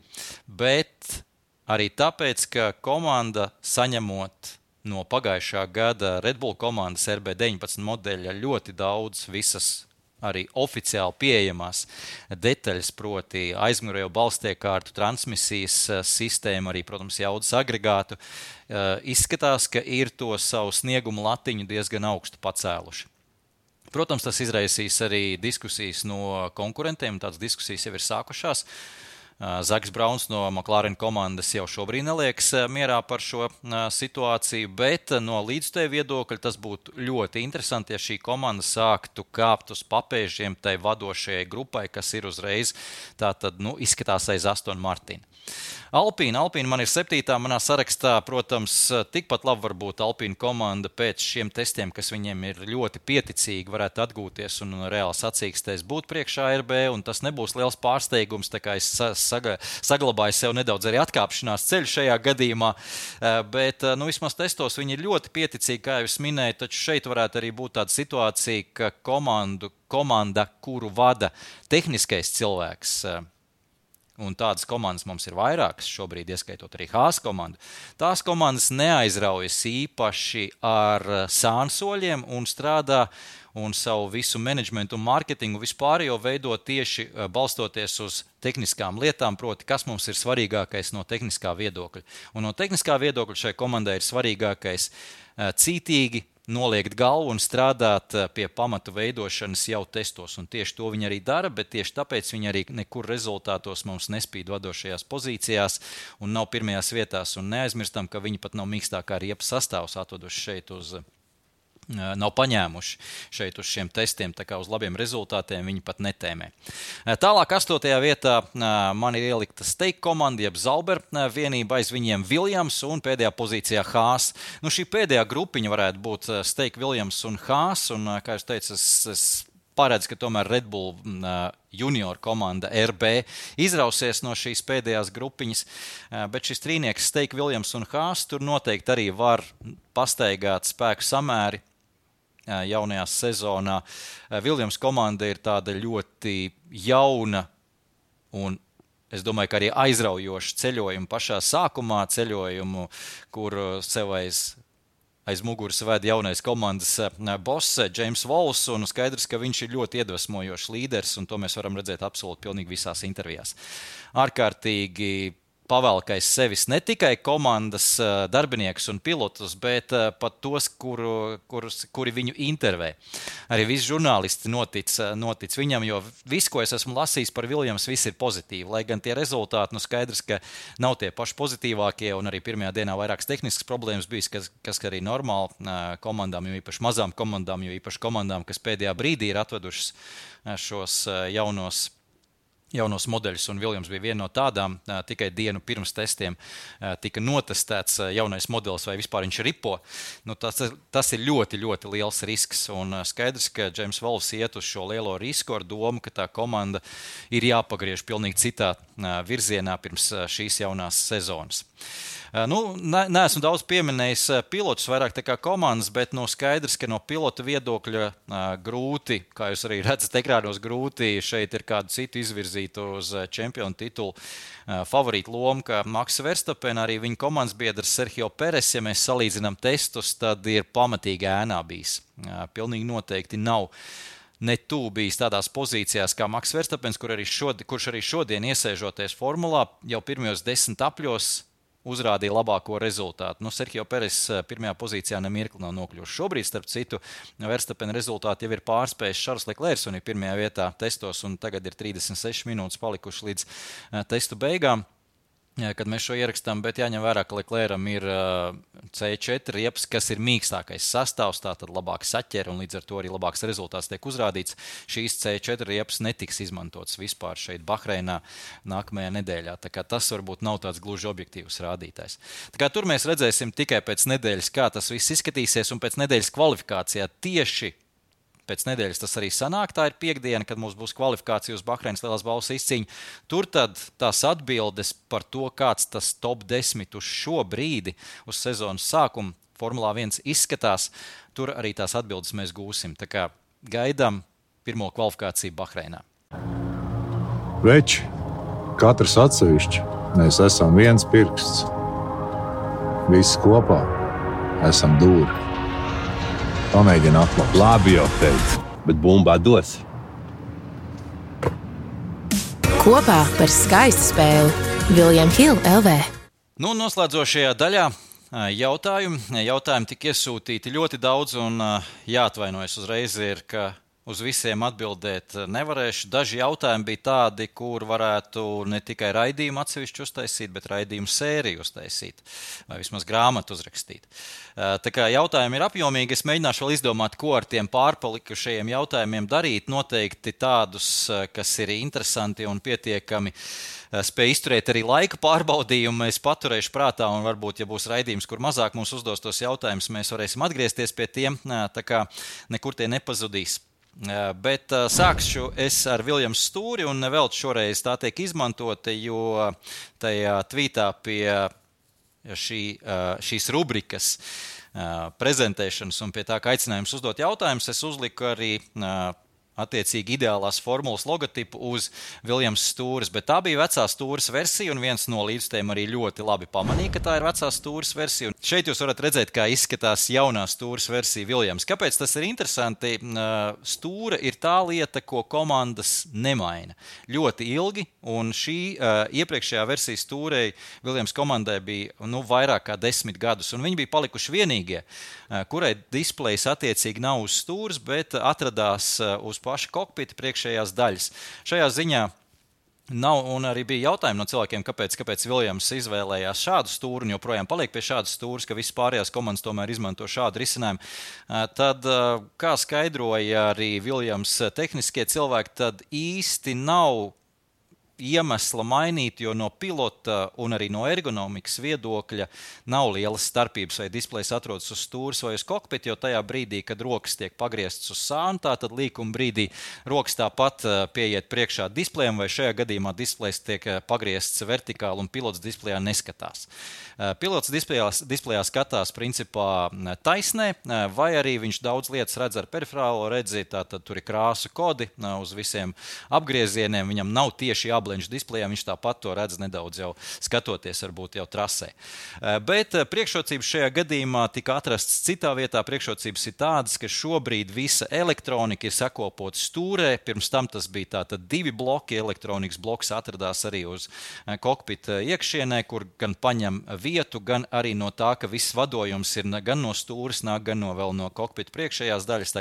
bet Arī tāpēc, ka komanda saņemot no pagājušā gada Red Bull komandas RB19 modeļa ļoti daudz visas arī oficiāli pieejamās detaļas, proti, aizmugurējo balstiekārtu, transmisijas eh, sistēmu, arī, protams, jaudas agregātu. Eh, izskatās, ka ir to savu sniegumu latiņu diezgan augstu pacēluši. Protams, tas izraisīs arī diskusijas no konkurentiem, tādas diskusijas jau ir sākušās. Uh, Zaks Brauns no McLaren komandas jau šobrīd neliekas mierā par šo situāciju, bet no līdzstēju viedokļa tas būtu ļoti interesanti, ja šī komanda sāktu kāpt uz papēžiem tai vadošajai grupai, kas ir uzreiz tā tad, nu, izskatās aiz Aston Martina. Alpīna, Alpīna man ir septītā manā sarakstā. Protams, tikpat labi var būt Alpīna komanda pēc šiem testiem, kas viņiem ir ļoti pieticīgi, varētu atgūties un reāli sacīkstēs būt priekšā RB. Tas nebūs liels pārsteigums, es saga, saglabāju sev nedaudz arī atkāpšanās ceļu šajā gadījumā. Eh, bet nu, vismaz testos viņi ir ļoti pieticīgi, kā jau minēju. Taču šeit varētu arī būt tāda situācija, ka komandu, komanda, kuru vada tehniskais cilvēks, eh, un tādas komandas mums ir vairākas, šobrīd ieskaitot arī Hāzes komandu, tās komandas neaizraujas īpaši ar eh, sānsoļiem un strādā un savu visu menedžmentu un mārketingu vispārējo veido tieši eh, balstoties uz tehniskām lietām, proti, kas mums ir svarīgākais no tehniskā viedokļa. Un no tehniskā viedokļa šai komandai ir svarīgākais eh, cītīgi noliegt galvu un strādāt eh, pie pamatu veidošanas jau testos. Un tieši to viņi arī dara, bet tieši tāpēc viņi arī nekur rezultātos mums nespīd vadošajās pozīcijās un nav pirmajās vietās. Un neaizmirstam, ka viņi pat nav mīkstākā riepas sastāvs atveduši šeit uz nav paņēmuši šeit uz šiem testiem, tā kā uz labiem rezultātiem viņi pat netēmē. Tālāk, astotajā vietā man ir ielikta steika komanda, jeb Zauber vienība, aiz viņiem Viljams un pēdējā pozīcijā Hāz. Nu, šī pēdējā grupiņa varētu būt steika, Viljams un Hāz, un, kā jūs teicat, es, es paredz, ka tomēr Red Bull junior komanda RB izrausies no šīs pēdējās grupiņas. Bet šis trīnieks, Steika, Viljams un Hāzs, tur noteikti arī var pastaigāt spēku samēri jaunajā sezonā. Viljams komanda ir tāda ļoti jauna un Es domāju, ka arī aizraujošu ceļojumu pašā sākumā, ceļojumu, kur sev aiz, aiz muguras veda jaunais komandas boss, James Vols. Skaidrs, ka viņš ir ļoti iedvesmojošs līderis, un to mēs varam redzēt absolūti visās intervijās. Ārkārtīgi pavēlkais sevis ne tikai komandas darbiniekus un pilotus, bet pat tos, kuru, kurus, kuri viņu intervē. Arī visi žurnālisti notic, notic viņam, jo viss, ko es esmu lasījis par Viljams, viss ir pozitīvi. Lai gan tie rezultāti, nu skaidrs, ka nav tie paši pozitīvākie, un arī pirmajā dienā vairākas tehniskas problēmas bijis, kas, kas arī normāli komandām, jo īpaši mazām komandām, jo īpaši komandām, kas pēdējā brīdī ir atvedušas šos jaunos jaunos modeļus, un Viljams bija viena no tādām. Tikai dienu pirms testiem tika notestēts jaunais modelis, vai vispār viņš ripo. Nu, tas, tas ir ļoti, ļoti liels risks. Un skaidrs, ka Džeims Volfs iet uz šo lielo risku ar domu, ka tā komanda ir jāpagriež pilnīgi citā virzienā pirms šīs jaunās sezonas. Nu, ne, neesmu daudz pieminējis pilotus, vairāk kā komandas, bet nu, skaidrs, ka no pilota viedokļa grūti, kā jūs arī redzat, ekrānos grūti šeit ir kādu citu izvirzīt uz čempionu titulu favorītu lomu, kā Maksa Verstapen, arī viņa komandas biedrs Sergio Peres. Ja mēs salīdzinām testus, tad ir pamatīgi ēnā bijis. Pilnīgi noteikti nav ne tuvu bijis tādās pozīcijās kā Maks Verstapens, kur arī šodien, kurš arī šodien iesēžoties formulā, jau pirmajos desmit apļos uzrādīja labāko rezultātu. Nu, Sergio Peres eh, pirmajā pozīcijā nemirkli nav nokļuvis. Šobrīd, starp citu, Verstapena rezultāti jau ir pārspējis Šarls Leklērs un ir pirmajā vietā testos, un tagad ir 36 minūtes palikušas līdz uh, testu beigām kad mēs šo ierakstām, bet jāņem vērā, ka Leclercam ir C4 riepas, kas ir mīkstākais sastāvs, tātad labāk saķer un līdz ar to arī labāks rezultāts tiek uzrādīts. Šīs C4 riepas netiks izmantotas vispār šeit, Bahreinā, nākamajā nedēļā. Tas varbūt nav tāds gluži objektīvs rādītājs. Tur mēs redzēsim tikai pēc nedēļas, kā tas viss izskatīsies, un pēc nedēļas kvalifikācijā tieši pēc nedēļas tas arī sanāk. Tā ir piekdiena, kad mums būs kvalifikācija uz Bahreinas lielās balvas izcīņu. Tur tad tās atbildes par to, kāds tas top 10 uz šo brīdi, uz sezonas sākumu, Formulā 1 izskatās, tur arī tās atbildes mēs gūsim. Tā kā gaidām pirmo kvalifikāciju Bahreinā. Veči, katrs atsevišķi, mēs esam viens pirksts. Visi kopā esam dūri. Pamēģini atklāt. Labi, jau teicu, bet bumbā dos. Kopā par skaistu spēli Viljams Hilde LV. Nu, noslēdzošajā daļā jautājumi. Jautājumi tika iesūtīti ļoti daudz, un jāatvainojas uzreiz, ir, ka Uz visiem atbildēt nevarēšu. Daži jautājumi bija tādi, kur varētu ne tikai raidījumu atsevišķi uztaisīt, bet raidījumu sēriju uztaisīt, vai vismaz grāmatu uzrakstīt. Tā kā jautājumi ir apjomīgi, es mēģināšu vēl izdomāt, ko ar tiem pārpalikušajiem jautājumiem darīt. Noteikti tādus, kas ir interesanti un pietiekami spēj izturēt arī laika pārbaudījumu. Es paturēšu prātā, un varbūt, ja būs raidījums, kur mazāk mums uzdos tos jautājumus, mēs varēsim atgriezties pie tiem. Tā kā nekur tie nepazudīs. Bet sākšu es ar Viljamu Stūri, un vēl šoreiz tā tiek izmantota, jo tajā tvītā pie šī, šīs rubrikas prezentēšanas un pie tā, ka aicinājums uzdot jautājumus, es uzliku arī attiecīgi ideālās formulas logotipu uz Viljams stūres, bet tā bija vecā stūres versija, un viens no līdzstiem arī ļoti labi pamanīja, ka tā ir vecā stūres versija. Un šeit jūs varat redzēt, kā izskatās jaunā stūres versija Viljams. Kāpēc tas ir interesanti? Stūra ir tā lieta, ko komandas nemaina ļoti ilgi, un šī iepriekšējā versija stūrei Viljams komandai bija nu, vairāk kā desmit gadus, un viņi bija palikuši vienīgie, kurai displejs attiecīgi nav uz stūres, bet atradās uz paša kokpita priekšējās daļas. Šajā ziņā Nav, un arī bija jautājumi no cilvēkiem, kāpēc, kāpēc Viljams izvēlējās šādu stūri un joprojām paliek pie šādas stūres, ka visas pārējās komandas tomēr izmanto šādu risinājumu. Tad, kā skaidroja arī Viljams tehniskie cilvēki, tad īsti nav iemesla mainīt, jo no pilota un arī no ergonomikas viedokļa nav lielas starpības, vai displejs atrodas uz stūres vai uz kokpita. Jo tajā brīdī, kad rokas tiek pagrieztas uz sānu, tad līkuma brīdī rokas tāpat eh, pieiet priekšā displejam, vai šajā gadījumā displejs tiek eh, pagriezts vertikāli un pilots displejā neskatās. Eh, pilots displejā, displejā skatās principā taisnē, vai arī viņš daudz lietas redz ar periferālo redzi. Tātad tur ir krāsu kodi uz visiem apgriezieniem. Viņam nav tieši jābūt jāblenž displejā, viņš tāpat to redz nedaudz jau skatoties, varbūt jau trasē. Eh, bet eh, priekšrocības šajā gadījumā tika atrastas citā vietā. Priekšrocības ir tādas, ka šobrīd visa elektronika ir sakopota stūrē. Pirms tam tas bija tātad divi bloki. Elektronikas bloks atradās arī uz eh, kokpita iekšienē, kur gan paņem vietu, gan arī no tā, ka viss vadojums ir gan no stūres, gan no, no kokpita priekšējās daļas.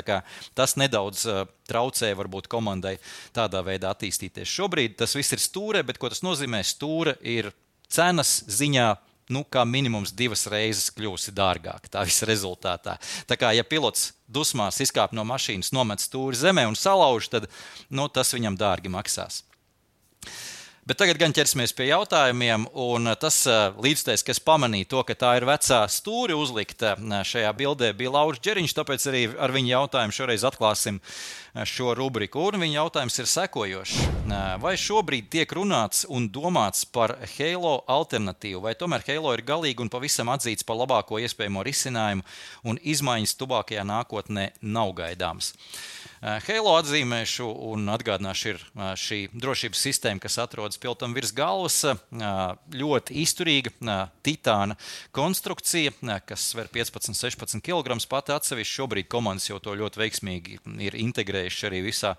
Tas nedaudz traucēja varbūt komandai tādā veidā attīstīties. Šobrīd tas viss ir stūre, bet ko tas nozīmē? Stūre ir cenas ziņā nu, kā minimums divas reizes kļūsi dārgāk. Tā visa rezultātā. Tā kā ja pilots dusmās izkāp no mašīnas, nomet stūri zemē un salauž, tad nu, tas viņam dārgi maksās. Bet tagad gan ķersimies pie jautājumiem. Tas līdztais, kas pamanīja to, ka tā ir vecā stūri uzlikta šajā bildē, bija Lauris Čeriņš. Tāpēc arī ar viņu jautājumu šoreiz atklāsim šo rubriku. Un viņa jautājums ir sekojošs. Vai šobrīd tiek runāts un domāts par Halo alternatīvu, vai tomēr Halo ir galīgi un pavisam atzīts par labāko iespējamo risinājumu, un izmaiņas tuvākajā nākotnē nav gaidāmas? Halo atzīmēšu un atgādināšu, ir šī drošības sistēma, kas atrodas piltam virs galvas. Ļoti izturīga titāna konstrukcija, kas sver 15, 16 kg pati atsevišķi. Šobrīd komandas jau to ļoti veiksmīgi ir integrējuši arī visā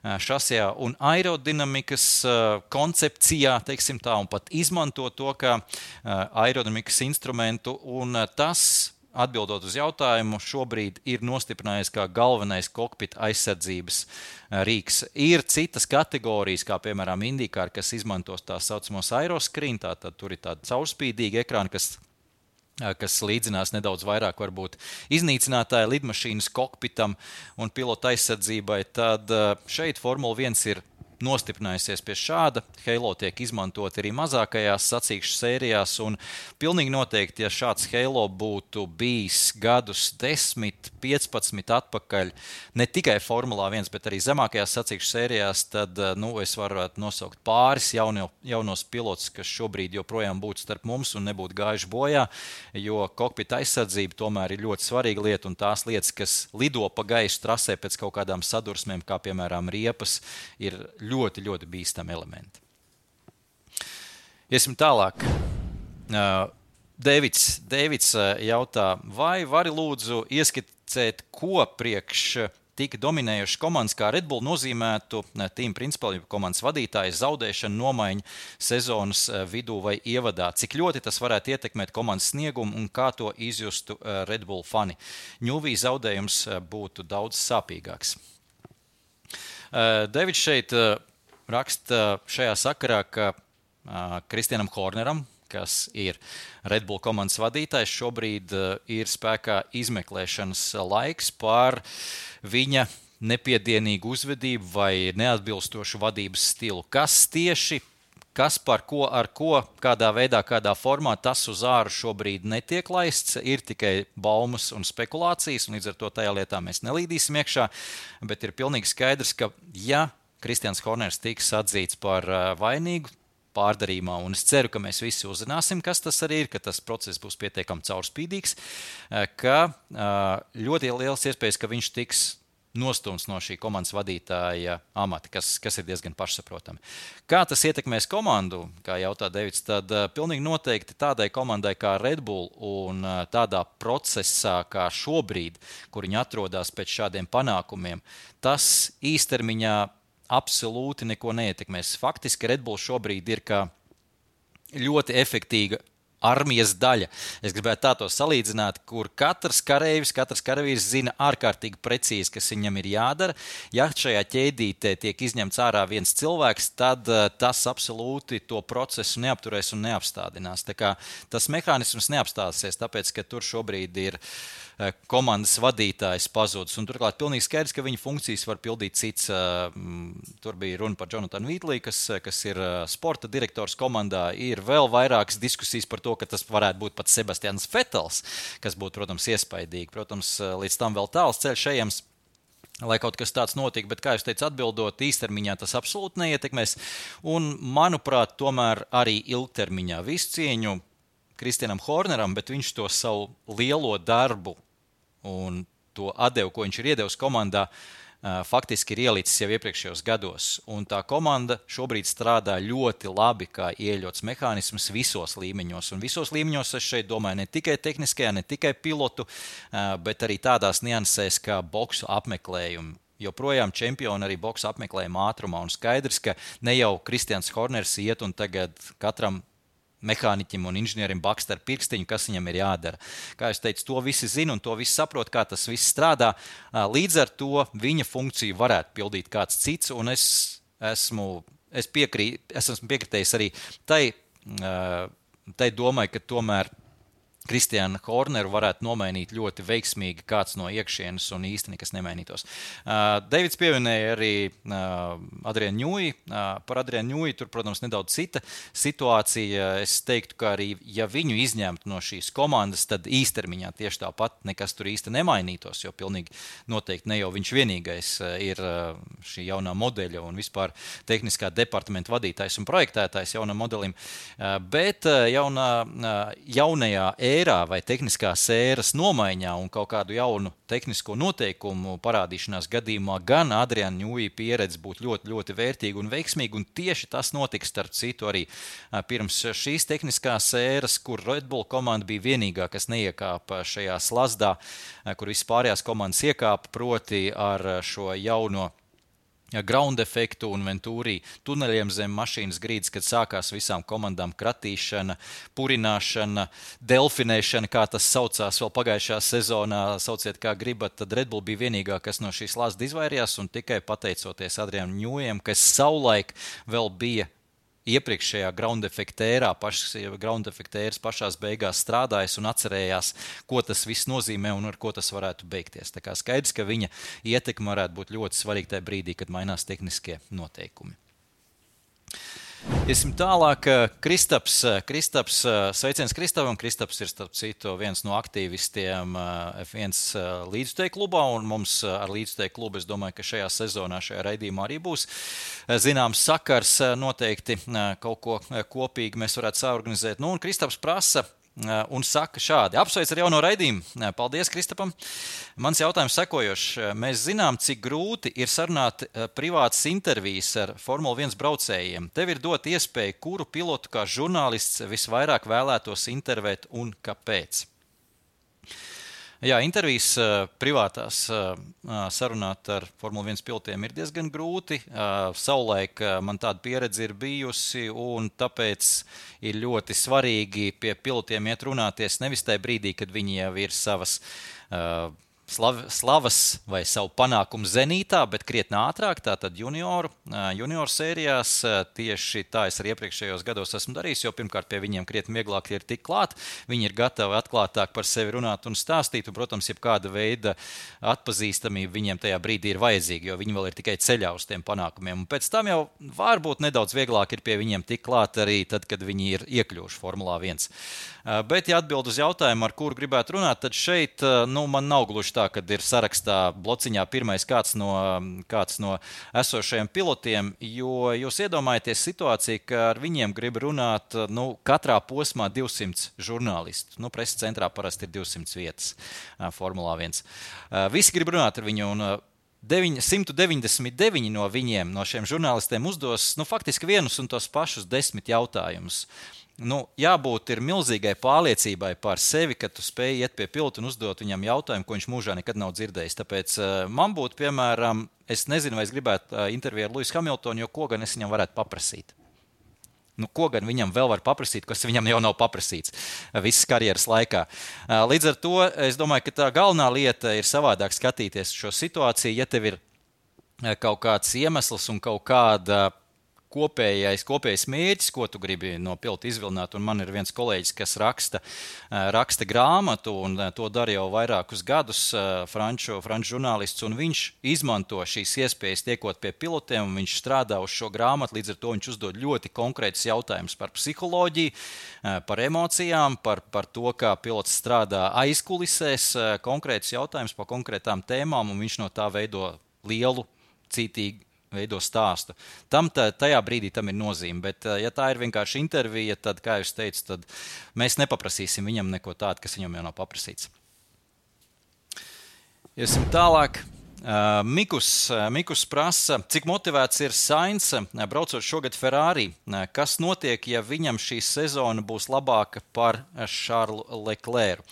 šasijā un aerodinamikas koncepcijā, teiksim tā, un pat izmanto to kā aerodinamikas instrumentu. Un tas atbildot uz jautājumu, šobrīd ir nostiprinājies kā galvenais kokpita aizsardzības rīks. Ir citas kategorijas, kā piemēram Indikāra, kas izmantos tā saucamos aeroskrīnu, tātad tur ir tāda caurspīdīga ekrāna, kas kas līdzinās nedaudz vairāk varbūt iznīcinātāja lidmašīnas kokpitam un pilota aizsardzībai, tad eh, šeit Formula 1 ir nostiprinājusies pie šāda. Halo tiek izmantot arī mazākajās sacīkšu sērijās. Un pilnīgi noteikti, ja šāds Halo būtu bijis gadus 10, 15 atpakaļ, ne tikai Formulā 1, bet arī zemākajās sacīkšu sērijās, tad eh, nu, es varu nosaukt pāris jauno, jaunos pilotus, kas šobrīd joprojām būtu starp mums un nebūtu gājuši bojā. Jo kokpita aizsardzība tomēr ir ļoti svarīga lieta, un tās lietas, kas lido pa gaisu trasē pēc kaut kādām sadursmēm, kā piemēram riepas, ir ļoti, ļoti bīstami elementi. Iesim tālāk. Deivids, Deivids jautā, vai vari lūdzu ieskicēt, ko priekš tik dominējošas komandas kā Red Bull nozīmētu tīm principā, ja komandas vadītāja zaudēšana, nomaiņa sezonas vidū vai ievadā. Cik ļoti tas varētu ietekmēt komandas sniegumu un kā to izjustu Red Bull fani. Ņūvī zaudējums būtu daudz sāpīgāks. Devids šeit raksta šajā sakarā, ka Kristianam Horneram, kas ir Red Bull komandas vadītājs, šobrīd ir spēkā izmeklēšanas laiks par viņa nepiedienīgu uzvedību vai neatbilstošu vadības stilu. Kas tieši kas par ko, ar ko, kādā veidā, kādā formā tas uz āru šobrīd netiek laists. Ir tikai baumas un spekulācijas, un līdz ar to tajā lietā mēs nelīdīsim iekšā. Bet ir pilnīgi skaidrs, ka ja Kristians Horners tiks atzīts par vainīgu pārdarījumā. Un es ceru, ka mēs visi uzzināsim, kas tas arī ir, ka tas process būs pietiekami caurspīdīgs, ka ļoti liels iespējas, ka viņš tiks nostumts no šī komandas vadītāja amata, kas, kas ir diezgan pašsaprotami. Kā tas ietekmēs komandu, kā jautā Devits, tad uh, pilnīgi noteikti tādai komandai kā Red Bull un uh, tādā procesā kā šobrīd, kur viņi atrodas pēc šādiem panākumiem, tas īstermiņā absolūti neko neietekmēs. Faktiski Red Bull šobrīd ir kā ļoti efektīva armijas daļa. Es gribētu tā to salīdzināt, kur katrs karavīrs, katrs karavīrs zina ārkārtīgi precīzi, kas viņam ir jādara. Ja šajā ķēdītē tiek izņemts ārā viens cilvēks, tad uh, tas absolūti to procesu neapturēs un neapstādinās. Tas mehānisms neapstāsies, tāpēc ka tur šobrīd ir komandas vadītājs pazudis. Turklāt pilnīgi skaidrs, ka viņa funkcijas var pildīt cits. Uh, tur bija runa par Jonatanu Vītlī, kas, kas ir sporta direktors komandā. Ir vēl vairākas diskusijas par to, ka tas varētu būt pat Sebastians Fetels, kas būtu, protams, iespaidīgi. Protams, līdz tam vēl tāls ceļš ejams. Lai kaut kas tāds notiktu, bet, kā jau teicu, atbildot īstermiņā, tas absolūti neietekmēs. Un, manuprāt, tomēr arī ilgtermiņā visu cieņu Kristianam Horneram, bet viņš to savu lielo darbu un to atdevu, ko viņš ir iedevis komandā, faktiski ir ielicis jau iepriekšējos gados. Un tā komanda šobrīd strādā ļoti labi kā ieļots mehānisms visos līmeņos. Un visos līmeņos es šeit domāju ne tikai tehniskajā, ne tikai pilotu, bet arī tādās niansēs kā boxu apmeklējumu joprojām čempioni arī boxa apmeklējuma ātrumā. Un skaidrs, ka ne jau Kristians Horners iet un tagad katram mehāniķim un inženierim bakst ar pirkstiņu, kas viņam ir jādara. Kā jau teicu, to visi zina un to visi saprot, kā tas viss strādā. Līdz ar to viņa funkciju varētu pildīt kāds cits, un es esmu, es piekrī, es esmu piekritējis arī tai, tai domai, ka tomēr Kristiānu Horneru varētu nomainīt ļoti veiksmīgi kāds no iekšienes un īstenībā nekas nemainītos. Uh, Deivids pieminēja arī uh, Adrianu Ņūju. Uh, par Adrianu Ņūju tur, protams, nedaudz cita situācija. Es teiktu, ka arī ja viņu izņemtu no šīs komandas, tad īstermiņā tieši tāpat nekas tur īsti nemainītos. Jo pilnīgi noteikti ne jau viņš vienīgais uh, ir uh, šī jaunā modeļa un vispār tehniskā departamenta vadītājs un projektētājs jaunam modelim. Uh, bet uh, jaunā, uh, jaunajā ērā vai tehniskās ēras nomaiņā un kaut kādu jaunu tehnisko noteikumu parādīšanās gadījumā gan Adriana Ņūja pieredze būtu ļoti, ļoti vērtīga un veiksmīga. Un tieši tas notiks, starp citu, arī pirms šīs tehniskās ēras, kur Red Bull komanda bija vienīgā, kas neiekāpa šajā slazdā, kur vispārējās komandas iekāpa proti ar šo jauno ground efektu un ventūrī tuneļiem zem mašīnas grīdas, kad sākās visām komandām kratīšana, purināšana, delfinēšana, kā tas saucās vēl pagājušā sezonā. Sauciet, kā gribat, tad Red Bull bija vienīgā, kas no šīs lāsas izvairījās un tikai pateicoties Adrianam Ņūjam, kas savulaik vēl bija iepriekšējā ground efektērā, pašas ground efektēras pašās beigās strādājis un atcerējās, ko tas viss nozīmē un ar ko tas varētu beigties. Tā kā skaidrs, ka viņa ietekme varētu būt ļoti svarīga tajā brīdī, kad mainās tehniskie noteikumi. Iesim tālāk. Kristaps, Kristaps sveiciens Kristapam. Kristaps ir, starp citu, viens no aktīvistiem F1 līdzteikuma klubā. Un mums ar līdzteikuma klubu, es domāju, ka šajā sezonā, šajā raidījumā arī būs zināms sakars. Noteikti kaut ko kopīgi mēs varētu saorganizēt. Nu, un Kristaps prasa Eh, un saka šādi: Apsveic ar jauno raidījumu. Eh, paldies, Kristapam. Mans jautājums sekojošs. Eh, mēs zinām, cik grūti ir sarunāt privātas intervijas ar Formule 1 braucējiem. Tev ir dot iespēju, kuru pilotu kā žurnālists visvairāk vēlētos intervēt un kāpēc. Jā, intervijas privātās sarunāt ar Formule 1 pilotiem ir diezgan grūti. Savulaik man tāda pieredze ir bijusi, un tāpēc ir ļoti svarīgi pie pilotiem iet runāties nevis tajā brīdī, kad viņi jau ir savas slav, slavas vai savu panākumu zenītā, bet krietni ātrāk. Tātad junioru, junioru sērijās tieši tā es arī iepriekšējos gados esmu darījis, jo pirmkārt pie viņiem krietni vieglāk ir tikt klāt. Viņi ir gatavi atklātāk par sevi runāt un stāstīt, un, protams, jebkāda veida atpazīstamība viņiem tajā brīdī ir vajadzīga, jo viņi vēl ir tikai ceļā uz tiem panākumiem. Un pēc tam jau varbūt nedaudz vieglāk ir pie viņiem tikt klāt arī tad, kad viņi ir iekļuvuši Formulā 1. Bet, ja atbild uz jautājumu, ar kuru gribētu runāt, tad šeit nu, man nav gluži tā, ka ir sarakstā blociņā pirmais kāds no, kāds no esošajiem pilotiem. Jo jūs iedomājaties situāciju, ka ar viņiem grib runāt nu, katrā posmā 200 žurnālistu. Nu, Preses centrā parasti ir 200 vietas Formulā 1. Visi grib runāt ar viņu. Un, 9, 199 no viņiem, no šiem žurnālistiem, uzdos nu, faktiski vienus un tos pašus desmit jautājumus. Nu, jābūt milzīgai pārliecībai par sevi, ka tu spēj iet pie pilota un uzdot viņam jautājumu, ko viņš mūžā nekad nav dzirdējis. Tāpēc uh, man būtu, piemēram, es nezinu, vai es gribētu uh, interviju ar Luisu Hamiltonu, jo ko gan es viņam varētu paprasīt. Nu, ko gan viņam vēl var paprasīt, kas viņam jau nav paprasīts visas karjeras laikā. Līdz ar to es domāju, ka tā galvenā lieta ir savādāk skatīties šo situāciju. Ja tev ir kaut kāds iemesls un kaut kāda kopējais, kopējais mērķis, ko tu gribi no pilota izvilināt. Un man ir viens kolēģis, kas raksta, raksta grāmatu, un to dara jau vairākus gadus, franču, franču žurnālists. Viņš izmanto šīs iespējas, tiekot pie pilotiem, un viņš strādā uz šo grāmatu. Līdz ar to viņš uzdod ļoti konkrētus jautājumus par psiholoģiju, par emocijām, par, par to, kā pilots strādā aizkulisēs, konkrētus jautājumus par konkrētām tēmām, un viņš no tā veido lielu, cītīgu veido stāstu. Tam tā, tajā brīdī tam ir nozīme. Bet, eh, ja tā ir vienkārši intervija, tad, kā jūs teicat, tad mēs nepaprasīsim viņam neko tādu, kas viņam jau nav paprasīts. Iesim tālāk. Uh, Mikus, uh, Mikus prasa, cik motivēts ir Sainz braucot šogad Ferrari. Kas notiek, ja viņam šī sezona būs labāka par Šarlu Leclerc?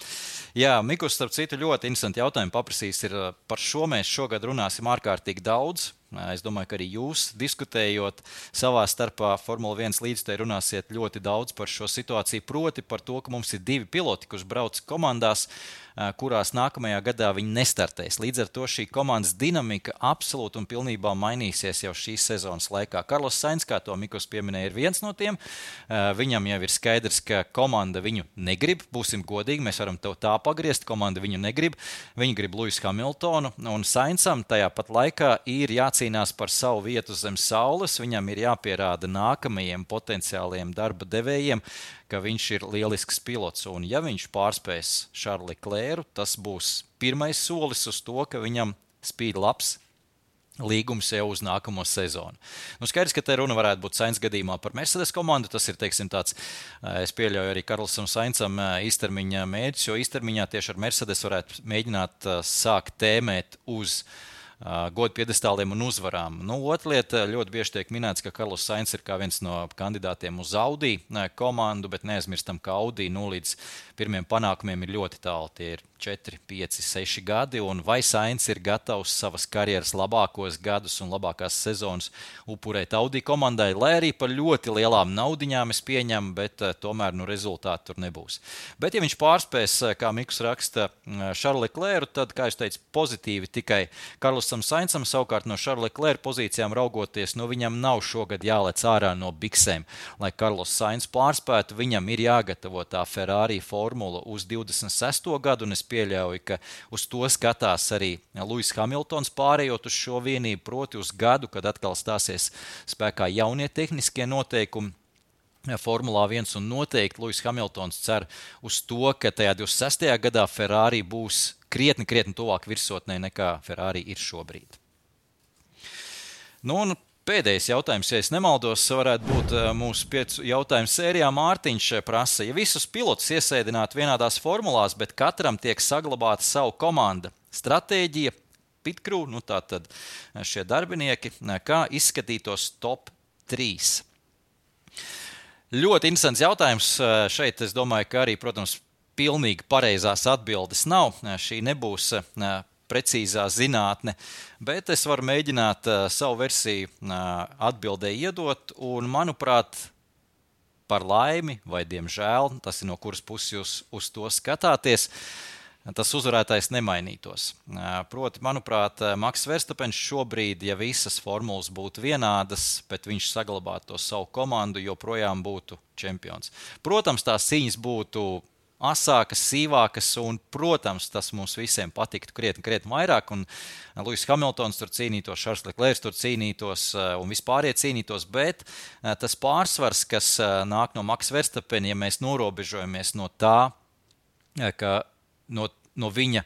Jā, Mikus, starp citu, ļoti interesanti jautājumi paprasīs. Par šo mēs šogad runāsim ārkārtīgi daudz. Es domāju, ka arī jūs, diskutējot savā starpā, Formule 1 līdzstājā, runāsiet ļoti daudz par šo situāciju. Proti, par to, ka mums ir divi piloti, kurš brauc komandās, kurās nākamajā gadā viņi nestartēs. Līdz ar to šī komandas dinamika absolūti un pilnībā mainīsies jau šīs sezonas laikā. Karlos Sainz, kā to Mikls pieminēja, ir viens no tiem. Viņam jau ir skaidrs, ka komanda viņu negrib. Būsim godīgi, mēs varam to tā pagriezt. Komanda viņu negrib. Viņi grib Luisu Hamiltonu un Sainsam tajā pat laikā ir jācīnās par savu vietu zem saules. Viņam ir jāpierāda nākamajiem potenciāliem darba devējiem, ka viņš ir lielisks pilots. Un, ja viņš pārspēs Šarli Klēru, tas būs pirmais solis uz to, ka viņam spīd labs līgums jau uz nākamo sezonu. Nu, skaidrs, ka te runa varētu būt Sainz gadījumā par Mercedes komandu. Tas ir, teiksim, tāds, eh, es pieļauju arī Karlsam Sainsam eh, īstermiņa mērķis, jo īstermiņā tieši ar Mercedes varētu mēģināt eh, sākt tēmēt uz godu piedestāliem un uzvarām. Nu, otra lieta, ļoti bieži tiek minēts, ka Karls Sainz ir viens no kandidātiem uz Audi komandu, bet neaizmirstam, ka Audi nu, līdz pirmiem panākumiem ir ļoti tālu. Tie ir 4, 5, 6 gadi, vai Sainz ir gatavs savas karjeras labākos gadus un labākās sezonas upurēt Audi komandai, lai arī par ļoti lielām naudiņām es pieņemu, bet uh, tomēr nu, rezultāti tur nebūs. Bet, ja viņš pārspēs, eh, kā Mikls raksta, Šarli eh, Klēru, tad, kā es teicu, pozitīvi tikai Karlosam Sainsam, savukārt no Šarli Klēru pozīcijām raugoties, nu viņam nav šogad jālec ārā no biksēm. Lai Karlos Sains pārspētu, viņam ir jāgatavo tā Ferrari formula uz 26. gadu, un es pieļauju, ka uz to skatās arī Lūsis Hamiltons, pārējot uz šo vienību, proti, uz gadu, kad atkal stāsies spēkā jaunie tehniskie noteikumi. Formulā 1 un noteikti Lūsis Hamiltons cer uz to, ka tajā 26. gadā Ferrari būs krietni, krietni tuvāk virsotnē nekā Ferrari ir šobrīd. Nu, un Pēdējais jautājums, ja nemaldos, varētu būt eh, mūsu piecu jautājumu sērijā. Mārtiņš prasa, ja visus pilotus iesēdinātu vienādās formulās, bet katram tiek saglabāta savu komanda, stratēģija, pitkrū, nu tā tad šie darbinieki, kā izskatītos top 3? Ļoti interesants jautājums. Šeit es domāju, ka arī, protams, pilnīgi pareizās atbildes nav. Šī nebūs precīzā zinātne, bet es varu mēģināt uh, savu versiju uh, atbildē iedot, un manuprāt, par laimi vai diemžēl, tas ir no kuras puses jūs uz to skatāties. Tas uzvarētājs nemainītos. Proti, manuprāt, Maks Verstapens šobrīd, ja visas formulas būtu vienādas, bet viņš saglabātu to savu komandu, joprojām būtu čempions. Protams, tās cīņas būtu asākas, sīvākas, un, protams, tas mums visiem patiktu krietni, krietni vairāk. Un Lūsis Hamiltons tur cīnītos, Šarls Leklērs tur cīnītos, eh, un vispārējie cīnītos, bet eh, tas pārsvars, kas nāk no Maks Verstapena, ja mēs norobežojamies no tā, ka no, no viņa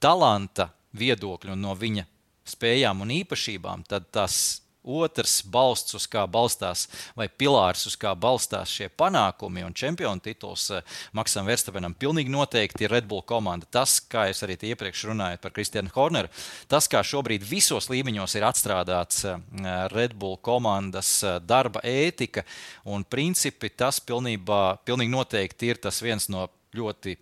talanta viedokļa un no viņa spējām un īpašībām, tad tas otrs balsts, uz kā balstās, vai pilārs, uz kā balstās šie panākumi un čempionu tituls eh, Maksam Verstapenam, pilnīgi noteikti ir Red Bull komanda. Tas, kā es arī iepriekš runāju par Kristiānu Horneru, tas, kā šobrīd visos līmeņos ir atstrādāts eh, Red Bull komandas eh, darba ētika un principi, tas pilnībā, pilnīgi noteikti ir tas viens no ļoti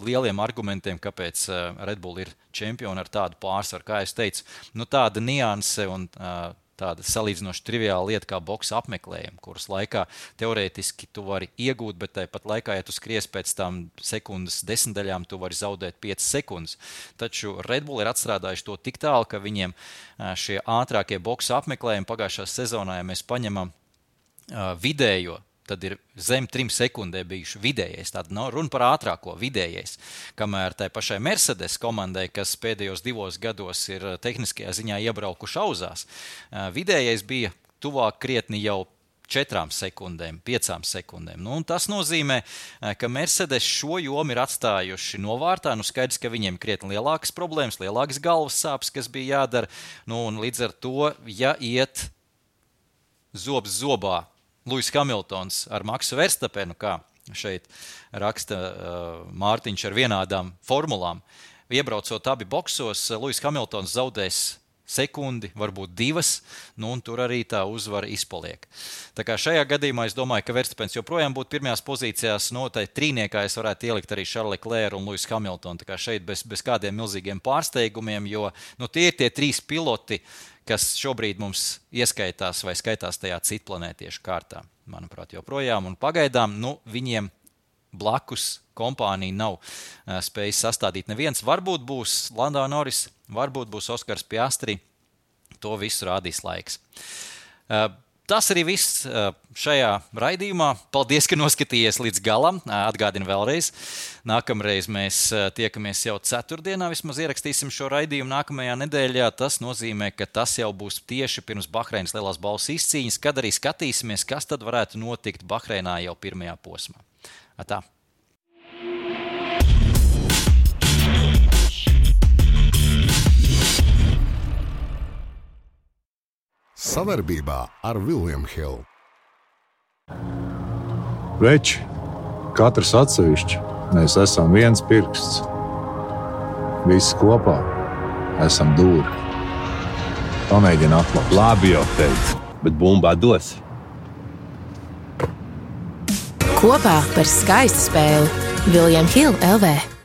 lieliem argumentiem, kāpēc Red Bull ir čempioni ar tādu pārsvaru. Kā jau teicu, nu, tāda nianse un uh, tāda salīdzinoši triviāla lieta kā boxa apmeklējuma, kuras laikā teorētiski tu vari iegūt, bet tāpat laikā, ja tu skries pēc tam sekundes desmitaļām, tu vari zaudēt 5 sekundes. Taču Red Bull ir atstrādājuši to tik tālu, ka viņiem šie ātrākie boxa apmeklējumi pagājušā sezonā, ja mēs paņemam vidējo tad ir zem trim sekundēm bijuši vidējais. Tāda nav runa par ātrāko, vidējais. Kamēr tai pašai Mercedes komandai, kas pēdējos divos gados ir eh, tehniskajā ziņā iebraukuši auzās, eh, vidējais bija tuvāk krietni jau četrām sekundēm, piecām sekundēm. Nu, tas nozīmē, eh, ka Mercedes šo jomu ir atstājuši novārtā. Nu, skaidrs, ka viņiem krietni lielākas problēmas, lielākas galvas sāpes, kas bija jādara. Nu, līdz ar to, ja iet zobs zobā Lūsis Hamiltons ar Maksu Verstapenu, kā šeit raksta uh, Mārtiņš ar vienādām formulām. Iebraucot abi boxos, Lūsis Hamiltons zaudēs sekundi, varbūt divas, nu, un tur arī tā uzvara izpaliek. Tā kā šajā gadījumā es domāju, ka Verstapens joprojām būtu pirmajās pozīcijās, no tai trīniekā es varētu ielikt arī Šarli Klēru un Luisu Hamiltonu. Tā kā šeit bez, bez kādiem milzīgiem pārsteigumiem, jo nu, tie ir tie trīs piloti, uh, kas šobrīd mums ieskaitās vai skaitās tajā citplanētiešu kārtā. Manuprāt, joprojām un pagaidām nu, viņiem blakus kompānija nav uh, spējis sastādīt neviens. Varbūt būs Landau Norris, varbūt būs Oskars Piastri. To visu rādīs laiks. Uh, Tas arī viss šajā raidījumā. Paldies, ka noskatījāties līdz galam. Atgādinu vēlreiz, nākamreiz mēs tiekamies jau ceturtdienā. Vismaz ierakstīsim šo raidījumu nākamajā nedēļā. Tas nozīmē, ka tas jau būs tieši pirms Bahreinas lielās balss izcīņas, kad arī skatīsimies, kas tad varētu notikt Bahreinā jau pirmajā posmā. Atā. Savarbībā ar Vilniņu Hildu. Veči, katrs atsevišķi, mēs esam viens pirksts. Visi kopā esam dūri. Pamēģini atklāt. Labi, jau teicu, bet bumbā dos. Kopā par skaistu spēli Viljams Hilde LV.